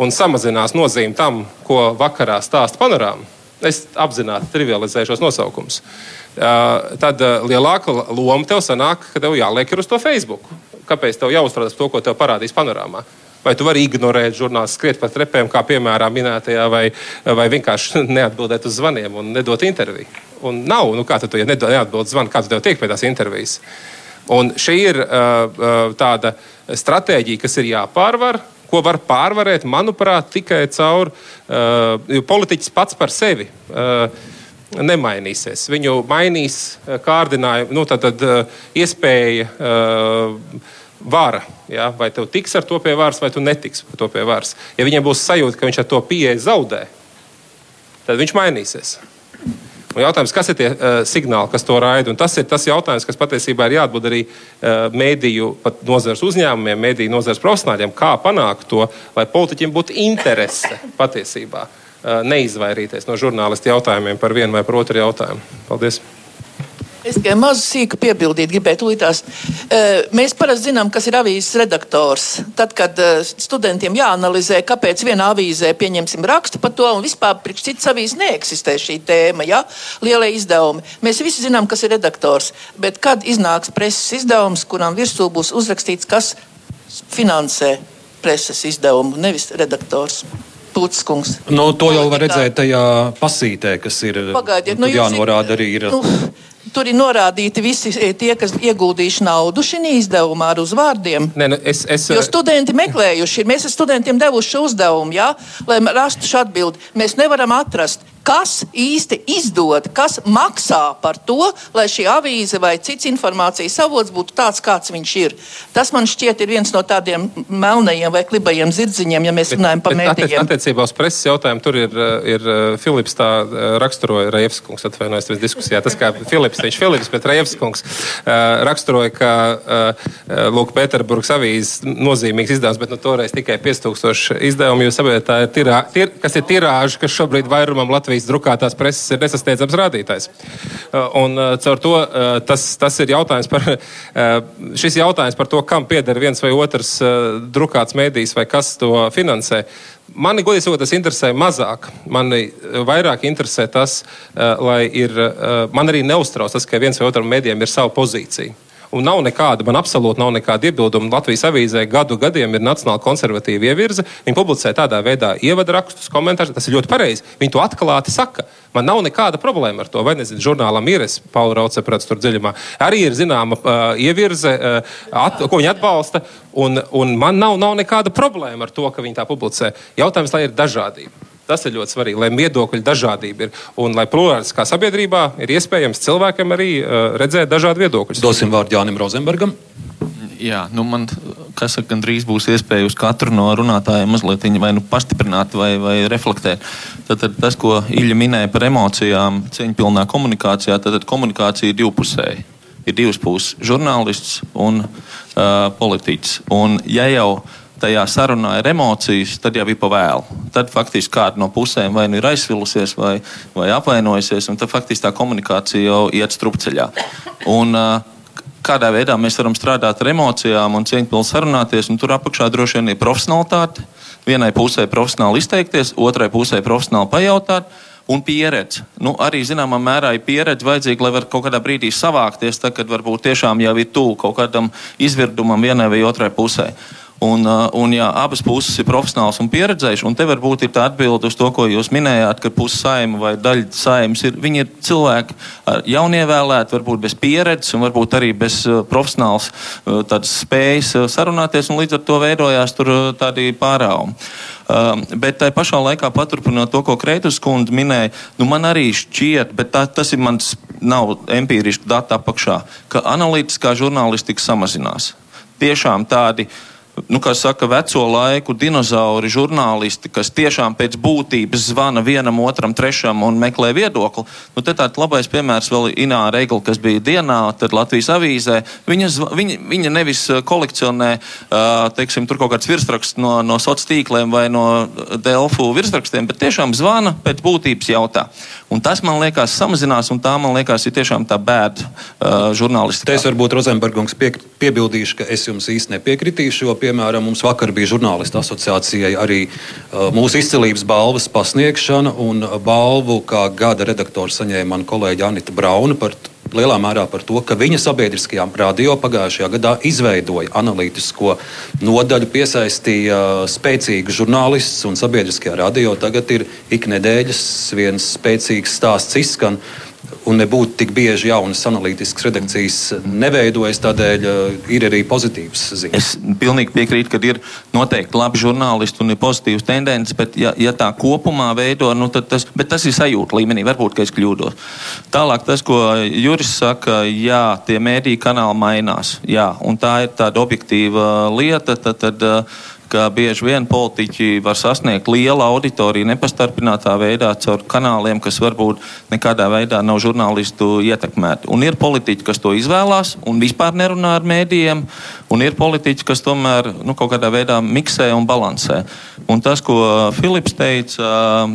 S5: un samazinās nozīme tam, ko vakarā stāsta panorāma, es apzināti trivializēju šos nosaukumus. Uh, tad lielāka loma tev sanāk, ka tev jāliek uz to Facebook. Kāpēc tev jāuztraucas par to, ko tev parādīs panorāmā? Vai tu vari ignorēt žurnālistu, skriet pa trepēm, kā piemēram minētajā, vai, vai vienkārši neatbildēt uz zvaniem un nedot interviju? Un nav, nu kā tu, ja neatbild zvanu, kā tu tev tiek pie tās intervijas? Un šī ir uh, tāda stratēģija, kas ir jāpārvar, ko var pārvarēt, manuprāt, tikai caur uh, politiķis pats par sevi. Uh, nemainīsies. Viņu mainīs eh, kārdinājumi, nu, tad, tad eh, iespēja uh, vara. Ja? Vai tev tiks ar to pie varas, vai tu netiks ar to pie varas. Ja viņam būs sajūta, ka viņš ar to pieeja zaudē, tad viņš mainīsies. Un jautājums, kas ir tie uh, signāli, kas to raida? Un tas ir tas jautājums, kas patiesībā ir jāatbild arī uh, mēdīju nozares uzņēmumiem, mēdīju nozares profesionāļiem, kā panākt to, lai politiķiem būtu interese patiesībā neizvairīties no žurnālistu jautājumiem par vienu vai par otru jautājumu. Paldies!
S3: Es tikai mazu sīku piebildīt, gribēju tulītās. Mēs parasti zinām, kas ir avīzes redaktors. Tad, kad studentiem jāanalizē, kāpēc vienā avīzē pieņemsim rakstu par to, un vispār priekš citas avīzes neeksistē šī tēma, ja? lielie izdevumi. Mēs visi zinām, kas ir redaktors. Bet kad iznāks preses izdevums, kuram virsū būs uzrakstīts, kas finansē preses izdevumu, nevis redaktors? Putskungs.
S2: Nu, to jau var redzēt tajā pasītē, kas ir.
S3: Pagaidiet, nu,
S2: jānorāda arī ir. Nu,
S3: Tur ir norādīti visi e, tie, kas ieguldījuši naudu šī izdevumā ar uzvārdiem.
S5: Nē, nu, es, es...
S3: Jo studenti meklējuši, mēs esam studentiem devuši šo uzdevumu, jā, lai rastu šo atbildi. Mēs nevaram atrast kas īsti izdod, kas maksā par to, lai šī avīze vai cits informācijas avots būtu tāds, kāds viņš ir. Tas man šķiet ir viens no tādiem melnajiem vai klibajiem zirdziņiem, ja mēs bet, runājam par mēdījiem.
S5: Attiecībā uz preses jautājumu tur ir, ir Filips tā raksturoja, Rejevskungs atvainojas tas diskusijā. Tas kā Filips, viņš Filips, bet Rejevskungs raksturoja, ka Lūk, Pēterburgas avīzes nozīmīgs izdevums, bet nu, toreiz tikai 5000 izdevumu. Tirā, tir, kas ir tirāža, kas šobrīd vairumam Latvijas Latvijas drukātās preses ir nesasteidzams rādītājs. Uh, un uh, caur to uh, tas, tas ir jautājums par, šis jautājums par to, kam pieder viens vai otrs drukāts mēdījis vai kas to finansē. Mani, godīgi sakot, tas interesē mazāk. Mani vairāk interesē tas, lai ir. Man arī neuztrauc tas, ka viens vai otram mēdījam ir sava pozīcija. Un nav nekāda, man absolūti nav nekāda iebilduma. Latvijas avīzē gadu gadiem ir nacionāla konservatīva ievirze. Viņi publicē tādā veidā ievada rakstus, komentārus. Tas ir ļoti pareizi. Viņi to atklāti saka. Man nav nekāda problēma ar to. Vai nezinu, žurnālam ir, es Pauli Rauce prats tur dziļumā. Arī ir zināma uh, ievirze, uh, at, ko viņi atbalsta. Un, un man nav, nav nekāda problēma ar to, ka viņi tā publicē. Jautājums, lai ir dažādība. Tas ir ļoti svarīgi, lai viedokļu dažādība ir un lai plurāliskā sabiedrībā ir iespējams cilvēkiem arī uh, redzēt dažādu viedokļu.
S2: Dosim vārdu Jānim Rozenbergam.
S7: Jā, nu man kas saka, gandrīz būs iespēja uz katru no runātājiem mazliet vai nu pastiprināt, vai, vai reflektēt. Tad, tad tas, ko Ilja minēja par emocijām, cieņpilnā komunikācijā, tad, tad komunikācija ir divpusēja. Ir divas puses - žurnālists un uh, politiķis. Un, ja jau uh, tajā sarunā ir emocijas, tad jau ir pa vēlu. Tad faktiski kāda no pusēm vai nu ir aizsvilusies, vai, vai apvainojusies, un tad faktiski tā komunikācija jau iet strupceļā. Un, Kādā veidā mēs varam strādāt ar emocijām un cieņpilni sarunāties, un tur apakšā droši vien ir profesionālitāte. Vienai pusē profesionāli izteikties, otrai pusē profesionāli pajautāt, un pieredze. Nu, arī zināmā mērā ir pieredze vajadzīga, lai varētu kaut kādā brīdī savākties, tad, kad varbūt tiešām jau ir tuvu kaut kādam izvirdumam vienai vai otrai pusē. Un, uh, un jā, abas puses ir profesionāls un pieredzējuši. Un te varbūt ir tā atbilde uz to, ko jūs minējāt, ka puse saima vai daļa saimas ir, ir cilvēki jaunievēlēti, varbūt bez pieredzes un varbūt arī bez uh, profesionāls spējas sarunāties. Līdz ar to veidojās tādi pārāvumi. Uh, bet tajā pašā laikā, paturpinot to, ko Kreitas kundze minēja, nu man arī šķiet, bet tā, tas ir mans nav empīriski dati apakšā, ka analītiskā žurnālistika samazinās. Tiešām tādi uh, nu, kā saka, veco laiku dinozauri, žurnālisti, kas tiešām pēc būtības zvana vienam, otram, trešam un meklē viedokli. Nu, te tāds labais piemērs vēl ir Ināra Regla, kas bija dienā, tad Latvijas avīzē. Viņa, viņa, viņa nevis kolekcionē, teiksim, tur kaut kāds virsraksts no, no sociāliem tīkliem vai no Delfu virsrakstiem, bet tiešām zvana pēc būtības jautā. Un tas man liekas samazinās, un tā man liekas ir tiešām tā bēda uh, žurnālistika.
S2: Es varbūt Rozenbergungs pie, piebildīšu, ka es jums īsti nepiekritīšu, jo, piemēram, mums vakar bija žurnālistu asociācijai arī uh, mūsu izcelības balvas pasniegšana, un balvu kā gada redaktors saņēma man kolēģi Anita Brauna par lielā mērā par to, ka viņa sabiedriskajā radio pagājušajā gadā izveidoja analītisko nodaļu, piesaistīja spēcīgus žurnālistus un sabiedriskajā radio. Tagad ir ik nedēļas viens spēcīgs stāsts izskan un nebūtu tik bieži jaunas analītiskas redakcijas neveidojas. Tādēļ uh, ir arī pozitīvs ziņas.
S7: Es pilnīgi piekrītu, ka ir noteikti labi žurnālisti un ir pozitīvas tendences, bet ja, ja tā kopumā veido, nu, tad tas, tas ir sajūta līmenī. Varbūt, es kļūdos. Tālāk tas, ko Juris saka, jā, tie mēdīju kanāli mainās. Jā, tā ir tāda objektīva lieta. Tad, tad, uh, ka bieži vien politiķi var sasniegt lielu auditoriju nepastarpinātā veidā caur kanāliem, kas varbūt nekādā veidā nav žurnālistu ietekmēti. Un ir politiķi, kas to izvēlās un vispār nerunā ar mēdījiem, un ir politiķi, kas tomēr nu, kaut kādā veidā miksē un balansē. Un tas, ko Filips teica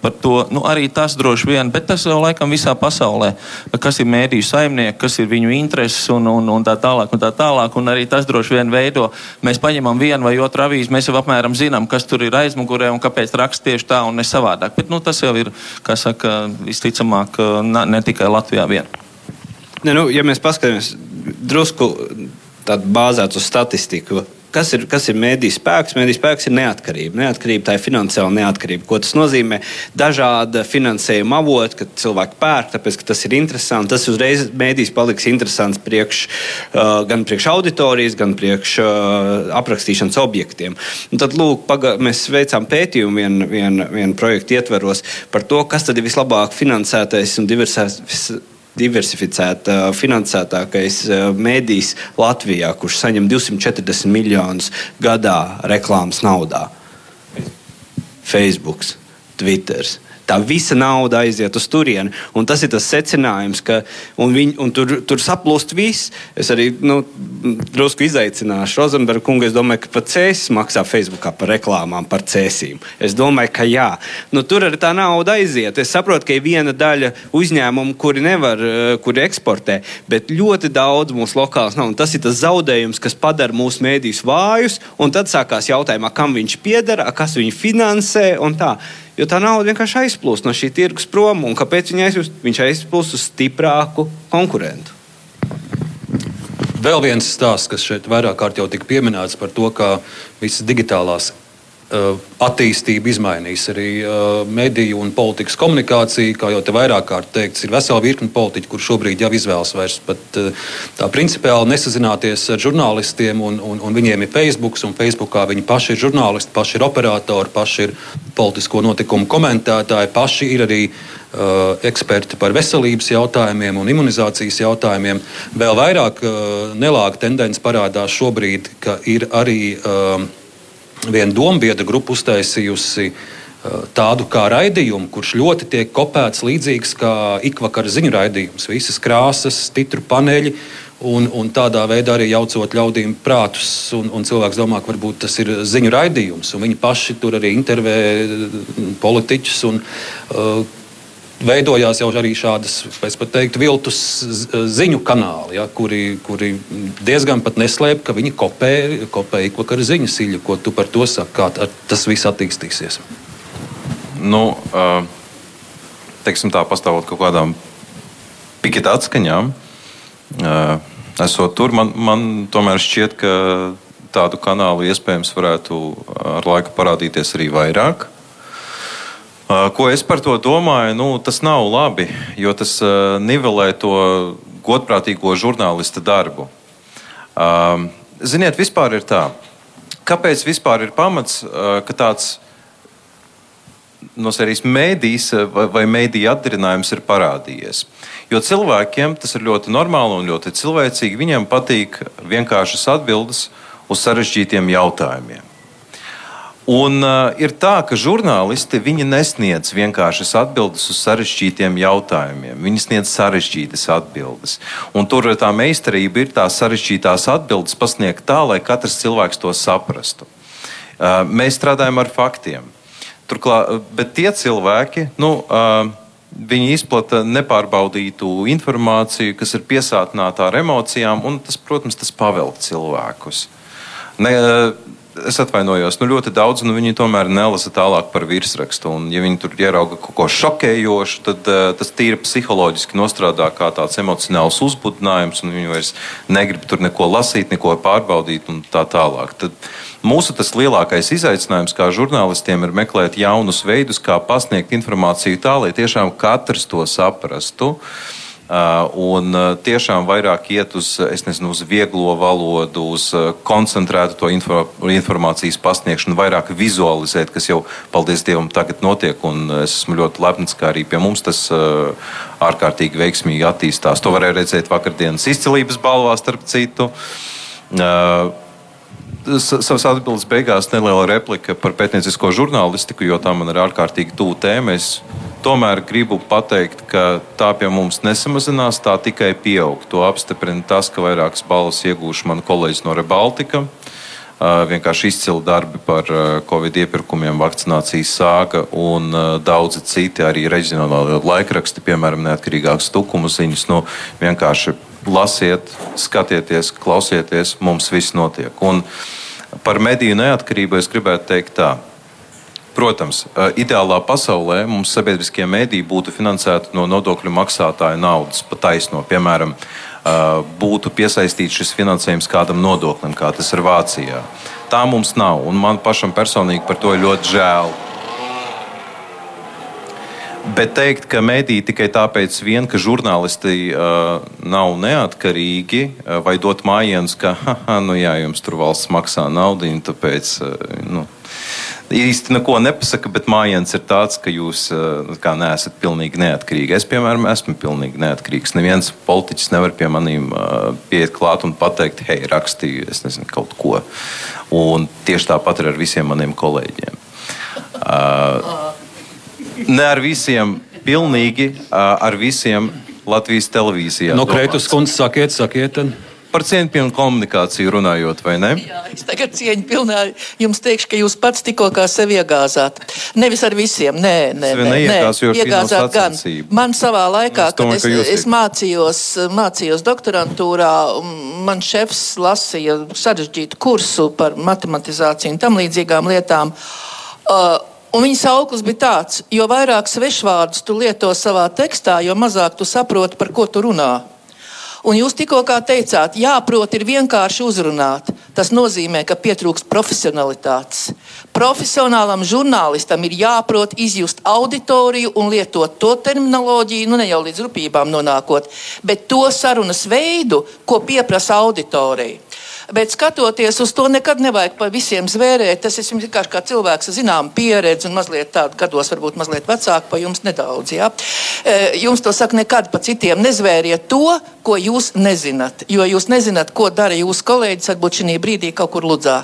S7: par to, nu, arī tas droši vien, bet tas jau laikam visā pasaulē, kas ir mēdīju saimnieki, kas ir viņu intereses un, un, un tā tālāk. Un tā tālāk un arī tas droši vien veido. Mēs paņemam vienu vai otru avīzi avīzi, mēs jau apmēram zinām, kas tur ir aizmugurē un kāpēc raksta tieši tā un ne savādāk. Bet nu, tas jau ir, kā saka, visticamāk, ne, ne tikai Latvijā vien.
S6: Ne, nu, ja mēs paskatāmies drusku bāzēt uz statistiku, kas ir, kas ir mēdīs spēks? Mēdīs spēks ir neatkarība. Neatkarība tā ir finansiāla neatkarība. Ko tas nozīmē? Dažāda finansējuma avota, kad cilvēki pērk, tāpēc ka tas ir interesanti. Tas uzreiz mēdīs paliks interesants priekš, uh, gan priekš auditorijas, gan priekš uh, aprakstīšanas objektiem. Un tad lūk, paga, mēs veicām pētījumu vienu vien, vien projektu ietveros par to, kas tad ir vislabāk finansētais un diversificētais diversificēta, finansētākais mēdījis Latvijā, kurš saņem 240 miljonus gadā reklāmas naudā. Facebook, Twitter. Tā visa nauda aiziet uz turieni. Un tas ir tas secinājums, ka viņ, tur, tur saplūst viss. Es arī nu, drusku izaicināšu Rozenbergu kungu. Es domāju, ka pat cēsis maksā Facebookā par reklāmām, par cēsīm. Es domāju, ka jā. Nu, tur arī tā nauda aiziet. Es saprotu, ka ir viena daļa uzņēmumu, kuri nevar, eh, kuri eksportē, bet ļoti daudz mūsu lokāls nav. Un tas ir tas zaudējums, kas padara mūsu mēdījus vājus. Un tad sākās jautājumā, kam viņš pieder, kas viņu finansē un tā jo tā nauda vienkārši aizplūst no šī tirgus prom. Un kāpēc viņa aizplūst? Viņš aizplūst uz stiprāku konkurentu.
S2: Vēl viens stāsts, kas šeit vairāk kārt jau tika pieminēts par to, ka visas digitālās attīstība izmainīs arī uh, mediju un politikas komunikāciju. Kā jau te vairāk kārt teikts, ir vesela virkne politiķu, kur šobrīd jau izvēlas vairs pat uh, tā principiāli nesazināties ar žurnālistiem, un, un, un viņiem ir Facebook, un Facebookā viņi paši ir žurnālisti, paši ir operatori, paši ir politisko notikumu komentētāji, paši ir arī uh, eksperti par veselības jautājumiem un imunizācijas jautājumiem. Vēl vairāk uh, nelāga tendence parādās šobrīd, ka ir arī uh, viena dombiedra grupa uztaisījusi uh, tādu kā raidījumu, kurš ļoti tiek kopēts līdzīgs kā ikvakara ziņu raidījums. Visas krāsas, titru paneļi. Un, un tādā veidā arī jaucot ļaudīm prātus, un, un cilvēks domā, ka varbūt tas ir ziņu raidījums. Viņi paši tur arī intervē politiķus. Un, uh, veidojās jau arī šādas, es pat teiktu, viltus ziņu kanāli, ja, kuri, kuri diezgan pat neslēp, ka viņi kopē, kopē ikvakar ziņas siļu. Ko tu par to saki? Kā tas viss attīstīsies?
S4: Nu, teiksim tā, pastāvot kaut kādām piketa atskaņām, esot tur, man, man tomēr šķiet, ka tādu kanālu iespējams varētu ar laiku parādīties arī vairāk. Ko es par to domāju? Nu, tas nav labi, jo tas nivelē to godprātīgo žurnālista darbu. Ziniet, vispār ir tā. Kāpēc vispār ir pamats, ka tāds no serijas mēdīs vai, mēdīja atdarinājums ir parādījies? Jo cilvēkiem tas ir ļoti normāli un ļoti cilvēcīgi. Viņiem patīk vienkāršas atbildes uz sarežģītiem jautājumiem. Un uh, ir tā, ka žurnālisti nesniedz vienkāršas atbildes uz sarežģītiem jautājumiem. Viņi sniedz sarežģītas atbildes. Un tur tā meistarība ir tās sarežģītās atbildes pasniegt tā, lai katrs cilvēks to saprastu. Uh, mēs strādājam ar faktiem. Turklāt, bet tie cilvēki, nu, uh, viņi izplata nepārbaudītu informāciju, kas ir piesātināta ar emocijām, un tas, protams, tas pavelk cilvēkus. Ne, es atvainojos, nu ļoti daudz, nu viņi tomēr nelasa tālāk par virsrakstu. Un, ja viņi tur ierauga kaut ko šokējošu, tad uh, tas tīri psiholoģiski nostrādā kā tāds emocionāls uzbudinājums, un viņi vairs negrib tur neko lasīt, neko pārbaudīt un tā tālāk. Tad mūsu tas lielākais izaicinājums kā žurnālistiem ir meklēt jaunus veidus, kā pasniegt informāciju tā, lai tiešām katrs to saprastu. Uh, un uh, tiešām vairāk iet uz, nezinu, uz vieglo valodu, uz uh, koncentrētu to info, informācijas pasniegšanu, vairāk vizualizēt, kas jau, paldies Dievam, tagad notiek. Es esmu ļoti lepns, ka arī pie mums tas ārkārtīgi veiksmīgi attīstās. To varēja redzēt vakardienas izcilības balvā, starp citu. Savas atbildes beigās neliela replika par pētniecisko žurnālistiku, jo tā man ir ārkārtīgi tuvu tēma. Es Tomēr gribu pateikt, ka tā pie mums nesamazinās, tā tikai pieaug. To apstiprina tas, ka vairākas balvas iegūši mani kolēģis no Rebaltika. Uh, vienkārši izcili darbi par uh, Covid iepirkumiem, vakcinācijas sāga un uh, daudzi citi arī reģionālā laikraksti, piemēram, neatkarīgākas tukumu ziņas. Nu, vienkārši lasiet, skatieties, klausieties, mums viss notiek. Un par mediju neatkarību es gribētu teikt tā. Protams, ideālā pasaulē mums sabiedriskie mēdīji būtu finansēti no nodokļu maksātāja naudas, pa taisno. Piemēram, būtu piesaistīts šis finansējums kādam nodoklim, kā tas ir Vācijā. Tā mums nav, un man pašam personīgi par to ir ļoti žēl. Bet teikt, ka mediji tikai tāpēc, vien, ka žurnālisti uh, nav neatkarīgi, uh, vai dot mājienus, ka, ha, nu jā, jums tur valsts maksā naudu, tāpēc uh, nu, īsti neko nepasaka, bet mājiens ir tāds, ka jūs kā, neesat pilnīgi neatkarīgi. Es, piemēram, esmu pilnīgi neatkarīgs. Neviens politiķis nevar pie maniem pieiet klāt un pateikt, hei, rakstīju, es nezinu, kaut ko. Un tieši tāpat ir ar visiem maniem kolēģiem. Uh, Ne ar visiem, pilnīgi ar visiem Latvijas televīzijā.
S2: No Kreitas kundzes sakiet, sakiet. Tad.
S4: Par cieņpilnu komunikāciju runājot, vai ne?
S3: Jā, es tagad cieņu pilnā jums teikšu, ka jūs pats tikko kā sevi iegāzāt. Nevis ar visiem, nē, nē, nē, nē. iegāzāt gan. Man savā laikā,
S4: Es domāju,
S3: kad
S4: ka
S3: es, es mācījos, mācījos doktorantūrā, man šefs lasīja sarežģītu kursu par matematizāciju un tam līdzīgām lietām. Uh, Un viņa sauklis bija tāds, jo vairāk svešvārdus tu lieto savā tekstā, jo mazāk tu saproti, par ko tu runā. Un jūs tikko teicāt, jāprot ir vienkārši uzrunāt. Tas nozīmē, ka pietrūkst profesionalitātes. Profesionālam žurnālistam ir jāprot izjust auditoriju un lietot to terminoloģiju, nu ne jau līdz rupībām nonākot, bet to sarunas veidu, ko pieprasa auditorija. Bet skatoties uz to, nekad nevajag pa visiem zvērēt. Tas ir vienkārši kā cilvēks ar zināmu pieredzi un mazliet tādu gados, varbūt mazliet vecāku par jums nedaudz. Ja? E, jums to saka, nekad pa citiem nezvēriet to, ko jūs nezināt. Jo jūs nezināt, ko dara jūsu kolēģis, varbūt šī brīdī kaut kur ludzā.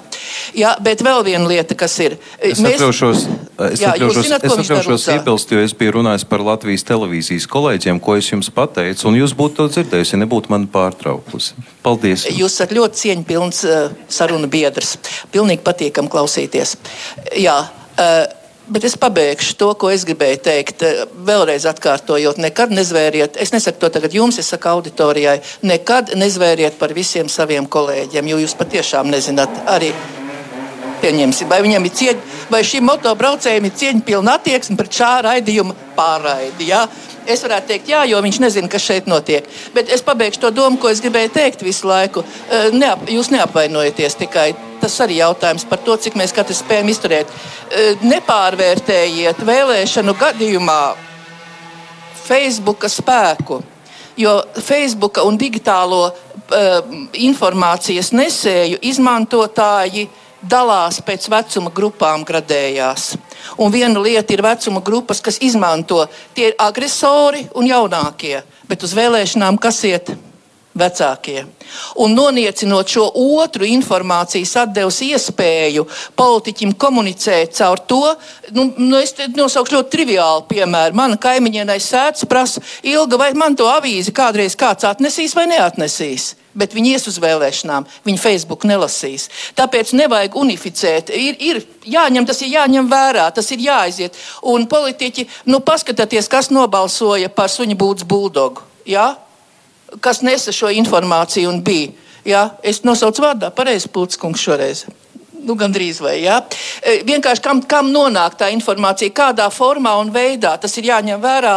S3: Ja? Bet vēl viena lieta, kas ir.
S4: Es
S3: Mēs-
S4: atļaušos, es
S3: Jā,
S4: atļaušos,
S3: zināt,
S4: es atļaušos iebilst, jo es biju runājis par Latvijas televīzijas kolēģiem, ko es jums pateicu, un jūs būtu to dzirdējusi, ja nebūtu mani pārtraukusi. Paldies! jums.
S3: Jūs esat ļoti cieņpilns uh, sarunu biedrs. Pilnīgi patīkam klausīties. Jā, uh, bet es pabeigšu to, ko es gribēju teikt. Uh, vēlreiz atkārtojot, nekad nezvēriet, es nesaku to tagad jums, es saku auditorijai, nekad nezvēriet par visiem saviem kolēģiem, jo jūs patiešām nezināt arī. Pieņemsim, vai ir cieņa, vai šim motobraucējam ir cieņpilna attieksme pret šā raidījuma pārraidi. Ja? Es varētu teikt, jā, jo viņš nezina, kas šeit notiek. Bet es pabeigšu to domu, ko es gribēju teikt visu laiku. Eh, Neap, jūs neapvainojieties tikai. Tas arī jautājums par to, cik mēs katrs spējam izturēt. Eh, Nepārvērtējiet vēlēšanu gadījumā Facebook spēku. Jo Facebook un digitālo uh, informācijas nesēju izmantotāji dalās pēc vecuma grupām gradējās. Un viena lieta ir vecuma grupas, kas izmanto tie ir agresori un jaunākie, bet uz vēlēšanām kas iet? Vecākie. Un noniecinot šo otru informācijas atdeves iespēju politiķim komunicēt caur to, nu, nu es nosaukšu ļoti triviālu piemēru. Mana kaimiņienai sēdz prasa, ilga vai man to avīzi kādreiz kāds atnesīs vai neatnesīs. Bet viņi ies uz vēlēšanām, viņi Facebook nelasīs. Tāpēc nevajag unificēt. Ir, ir jāņem, tas ir jāņem vērā, tas ir jāaiziet. Un politiķi, nu paskatieties, kas nobalsoja par suņu būdas buldogu. Ja? kas nesa šo informāciju un bija. Jā, es nosaucu vārdā, pareizi Pūtskungs šoreiz. Nu, Gan drīz vai jā. E, Vienkārši kam, kam nonāk tā informācija, kādā formā un veidā tas ir jāņem vērā.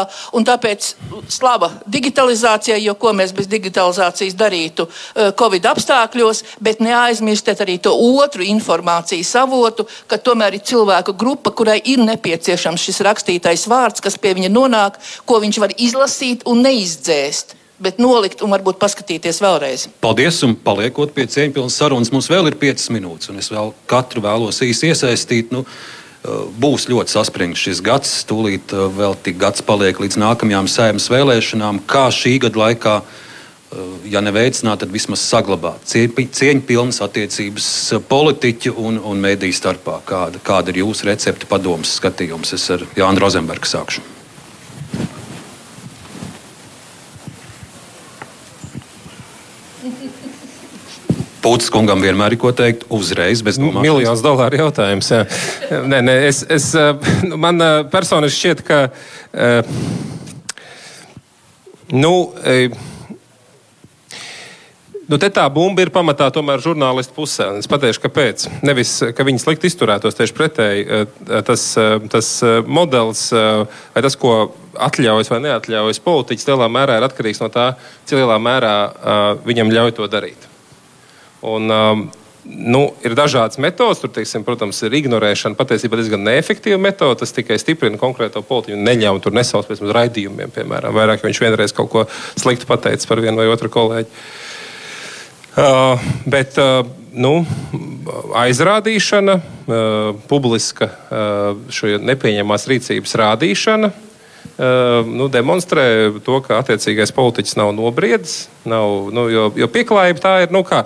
S3: Tāpēc slava digitalizācijai, jo ko mēs bez digitalizācijas darītu e, Covid apstākļos, bet neaizmirstiet arī to otru informācijas avotu, ka tomēr ir cilvēku grupa, kurai ir nepieciešams šis rakstītais vārds, kas pie viņa nonāk, ko viņš var izlasīt un neizdzēst bet nolikt un varbūt paskatīties vēlreiz.
S2: Paldies, un paliekot pie cieņpilnas sarunas, mums vēl ir 5 minūtes, un es vēl katru vēlos īsi iesaistīt. Nu, uh, Būs ļoti saspringts šis gads. Tūlīt uh, vēl tik gads paliek līdz nākamajām sēmas vēlēšanām. Kā šī gada laikā, uh, ja neveicināt, tad vismaz saglabāt cieņ- cieņpilnas attiecības politiķu un, un mediju starpā. Kāda, kāda ir jūsu recepte, padomus skatījums? Es ar Jānu Rozenbergu sākšu. Pūtis kungam vienmēr ir ko teikt, uzreiz, bez domāšanas.
S5: Miljonus dolāru jautājums. Jā. Nē, nē, es, es, nu, man eh, personiski šķiet, ka. eh, Nu, eh, Nu, te tā bumba ir pamatā tomēr žurnālistu pusē. Es pateikšu, kāpēc. Nevis, ka viņi slikti izturētos tieši pretēji. eh, Tas, eh, tas eh, modelis, eh, vai tas, ko atļaujas vai neatļaujas politiķis lielā mērā ir atkarīgs no tā, cik lielā mērā viņam ļauj to darīt. Un, um, nu, ir dažādas metodas. Tur, teiksim, protams, ir ignorēšana patiesībā diezgan neefektīva metode. Tas tikai stiprina konkrēto politiķu un neļauj tur nesaukt pēc raidījumiem, piemēram, vairāk, ja viņš vienreiz kaut ko sliktu pateicis par vienu vai otru kolēģi. Uh, bet uh, nu, aizrādīšana, uh, publiska uh, nepieņemamās rīcības rādīšana nu, demonstrē to, ka attiecīgais politiķis nav nobriedis. Nav, nu, jo, jo pieklājība tā ir. Nu, kā,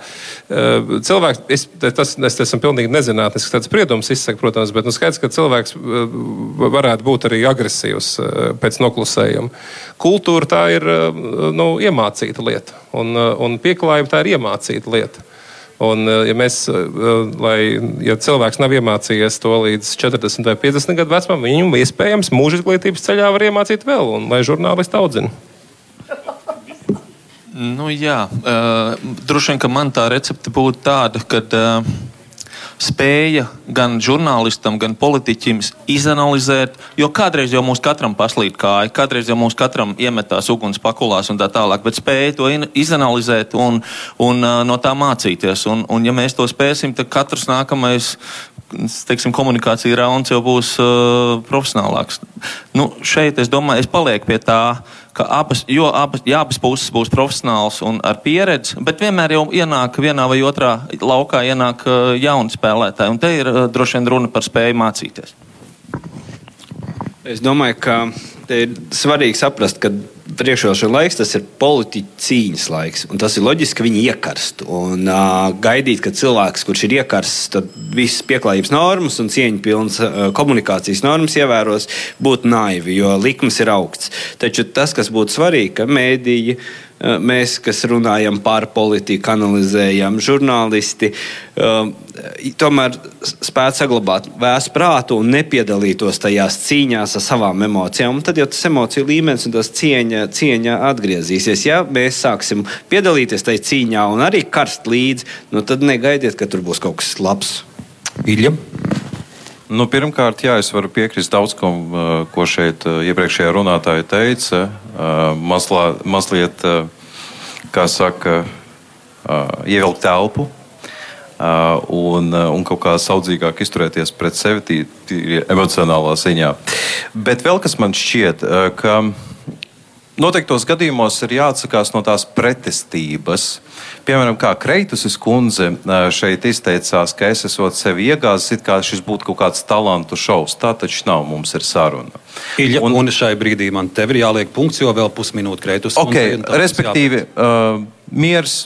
S5: cilvēks, es, tas, es esmu pilnīgi nezinātnisks tāds spriedums izsaka, protams, bet nu, skaidrs, ka cilvēks varētu būt arī agresīvs pēc noklusējuma. Kultūra tā ir nu, iemācīta lieta, un, un pieklājība tā ir iemācīta lieta. Un, eh, ja, mēs, eh, lai, ja cilvēks nav iemācījies to līdz 40 vai 50 gadu vecumam, viņu iespējams mūža izglītības ceļā var iemācīt vēl, un lai žurnālisti audzina.
S7: Nu, jā, uh, droši vien, man tā recepte būtu tāda, ka uh, spēja gan žurnālistam, gan politiķim izanalizēt, jo kādreiz jau mums katram paslīd kāja, kādreiz jau mums katram iemetās uguns pakulās un tā tālāk, bet spēja to izanalizēt un, un uh, no tā mācīties. Un, un ja mēs to spēsim, tad katrs nākamais teiksim, komunikācija rauns jau būs uh, profesionālāks. Nu, šeit es domāju, es palieku pie tā. Abas, jo abas, ja abas puses būs profesionāls un ar pieredzi, bet vienmēr jau ienāk vienā vai otrā laukā ienāk uh, jauni spēlētāji. Un te ir uh, droši vien runa par spēju mācīties.
S6: Es domāju, ka ir svarīgi saprast, ka priekšvēlēšana laiks tas ir politiķu cīņas laiks. Tas ir loģiski, ka viņi iekarst. Un, uh, gaidīt, ka cilvēks, kurš ir iekarsts, tad visas pieklājības normas un cieņpilnas uh, komunikācijas normas ievēros, būtu naivi, jo likums ir augsts. Taču tas, kas būtu svarīgi, ka mēdīji Eh, mēs, kas runājam par politiku, analizējam, žurnālisti, eh, tomēr spētu saglabāt vēsu prātu un nepiedalītos tajās cīņās ar savām emocijām. Un tad jau tas emociju līmenis un tas cieņa, cieņa atgriezīsies. Ja mēs sāksim piedalīties tajā cīņā un arī karst līdzi, nu tad negaidiet, ka tur būs kaut kas labs.
S2: Ilja.
S4: Nu, pirmkārt, jā, es varu piekrist daudz, ko, eh, ko šeit iepriekšējā runātāja teica mazlā, mazliet, kā saka, ievilkt telpu. Un, un kaut kā saudzīgāk izturēties pret sevi, tīri emocionālā ziņā. Bet vēl kas man šķiet, ka noteiktos gadījumos ir jāatsakās no tās pretestības. Piemēram, kā Kreitusis kundze šeit izteicās, ka es esmu sevi iegāzis, it kā šis būtu kaut kāds talantu šovs. Tā taču nav, mums ir saruna.
S2: Ilja, un, un šai brīdī man tev ir jāliek punkts, jo vēl pusminūte Kreitusis
S4: okay, kundze. Respektīvi, uh, miers,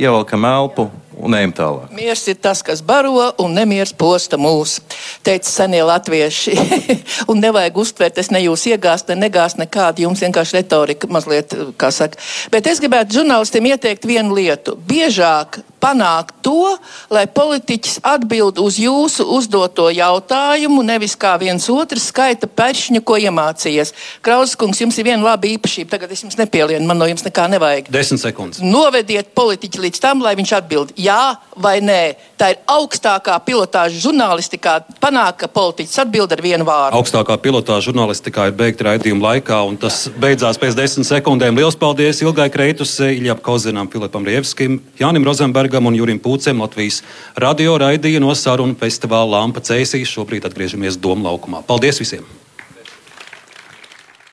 S4: ievelkam elpu, un ejam tālāk.
S3: Miers ir tas, kas baro, un nemiers posta mūs, teica senie latvieši. un nevajag uztvērt, es ne jūs iegāzt, ne negāzt nekādu, jums vienkārši retorika mazliet, kā saka. Bet es gribētu žurnālistiem ieteikt vienu lietu. Biežāk panākt to, lai politiķis atbild uz jūsu uzdoto jautājumu, nevis kā viens otrs skaita pēršņu, ko iemācījies. Krauskungs, jums ir viena laba īpašība, tagad es jums nepielienu, man no jums nekā nevajag.
S2: Desmit sekundes.
S3: Novediet politiķi līdz tam, lai viņš atbild jā vai nē. Tā ir augstākā pilotāža žurnālistikā panākt, ka politiķis atbild ar vienu vārdu.
S2: Augstākā pilotāža žurnālistikā ir beigta raidījuma laikā, un tas beidzās pēc desmit sekundēm. Lielas paldies Ilgai Kreitus, Iljap Kozinam, Filipam Rievskim, Jānim Rozenbergam. Bergam un Jurim Pūcem Latvijas radio raidīja no sarunu festivāla Lampa Cēsīs. Šobrīd atgriežamies Doma laukumā. Paldies visiem!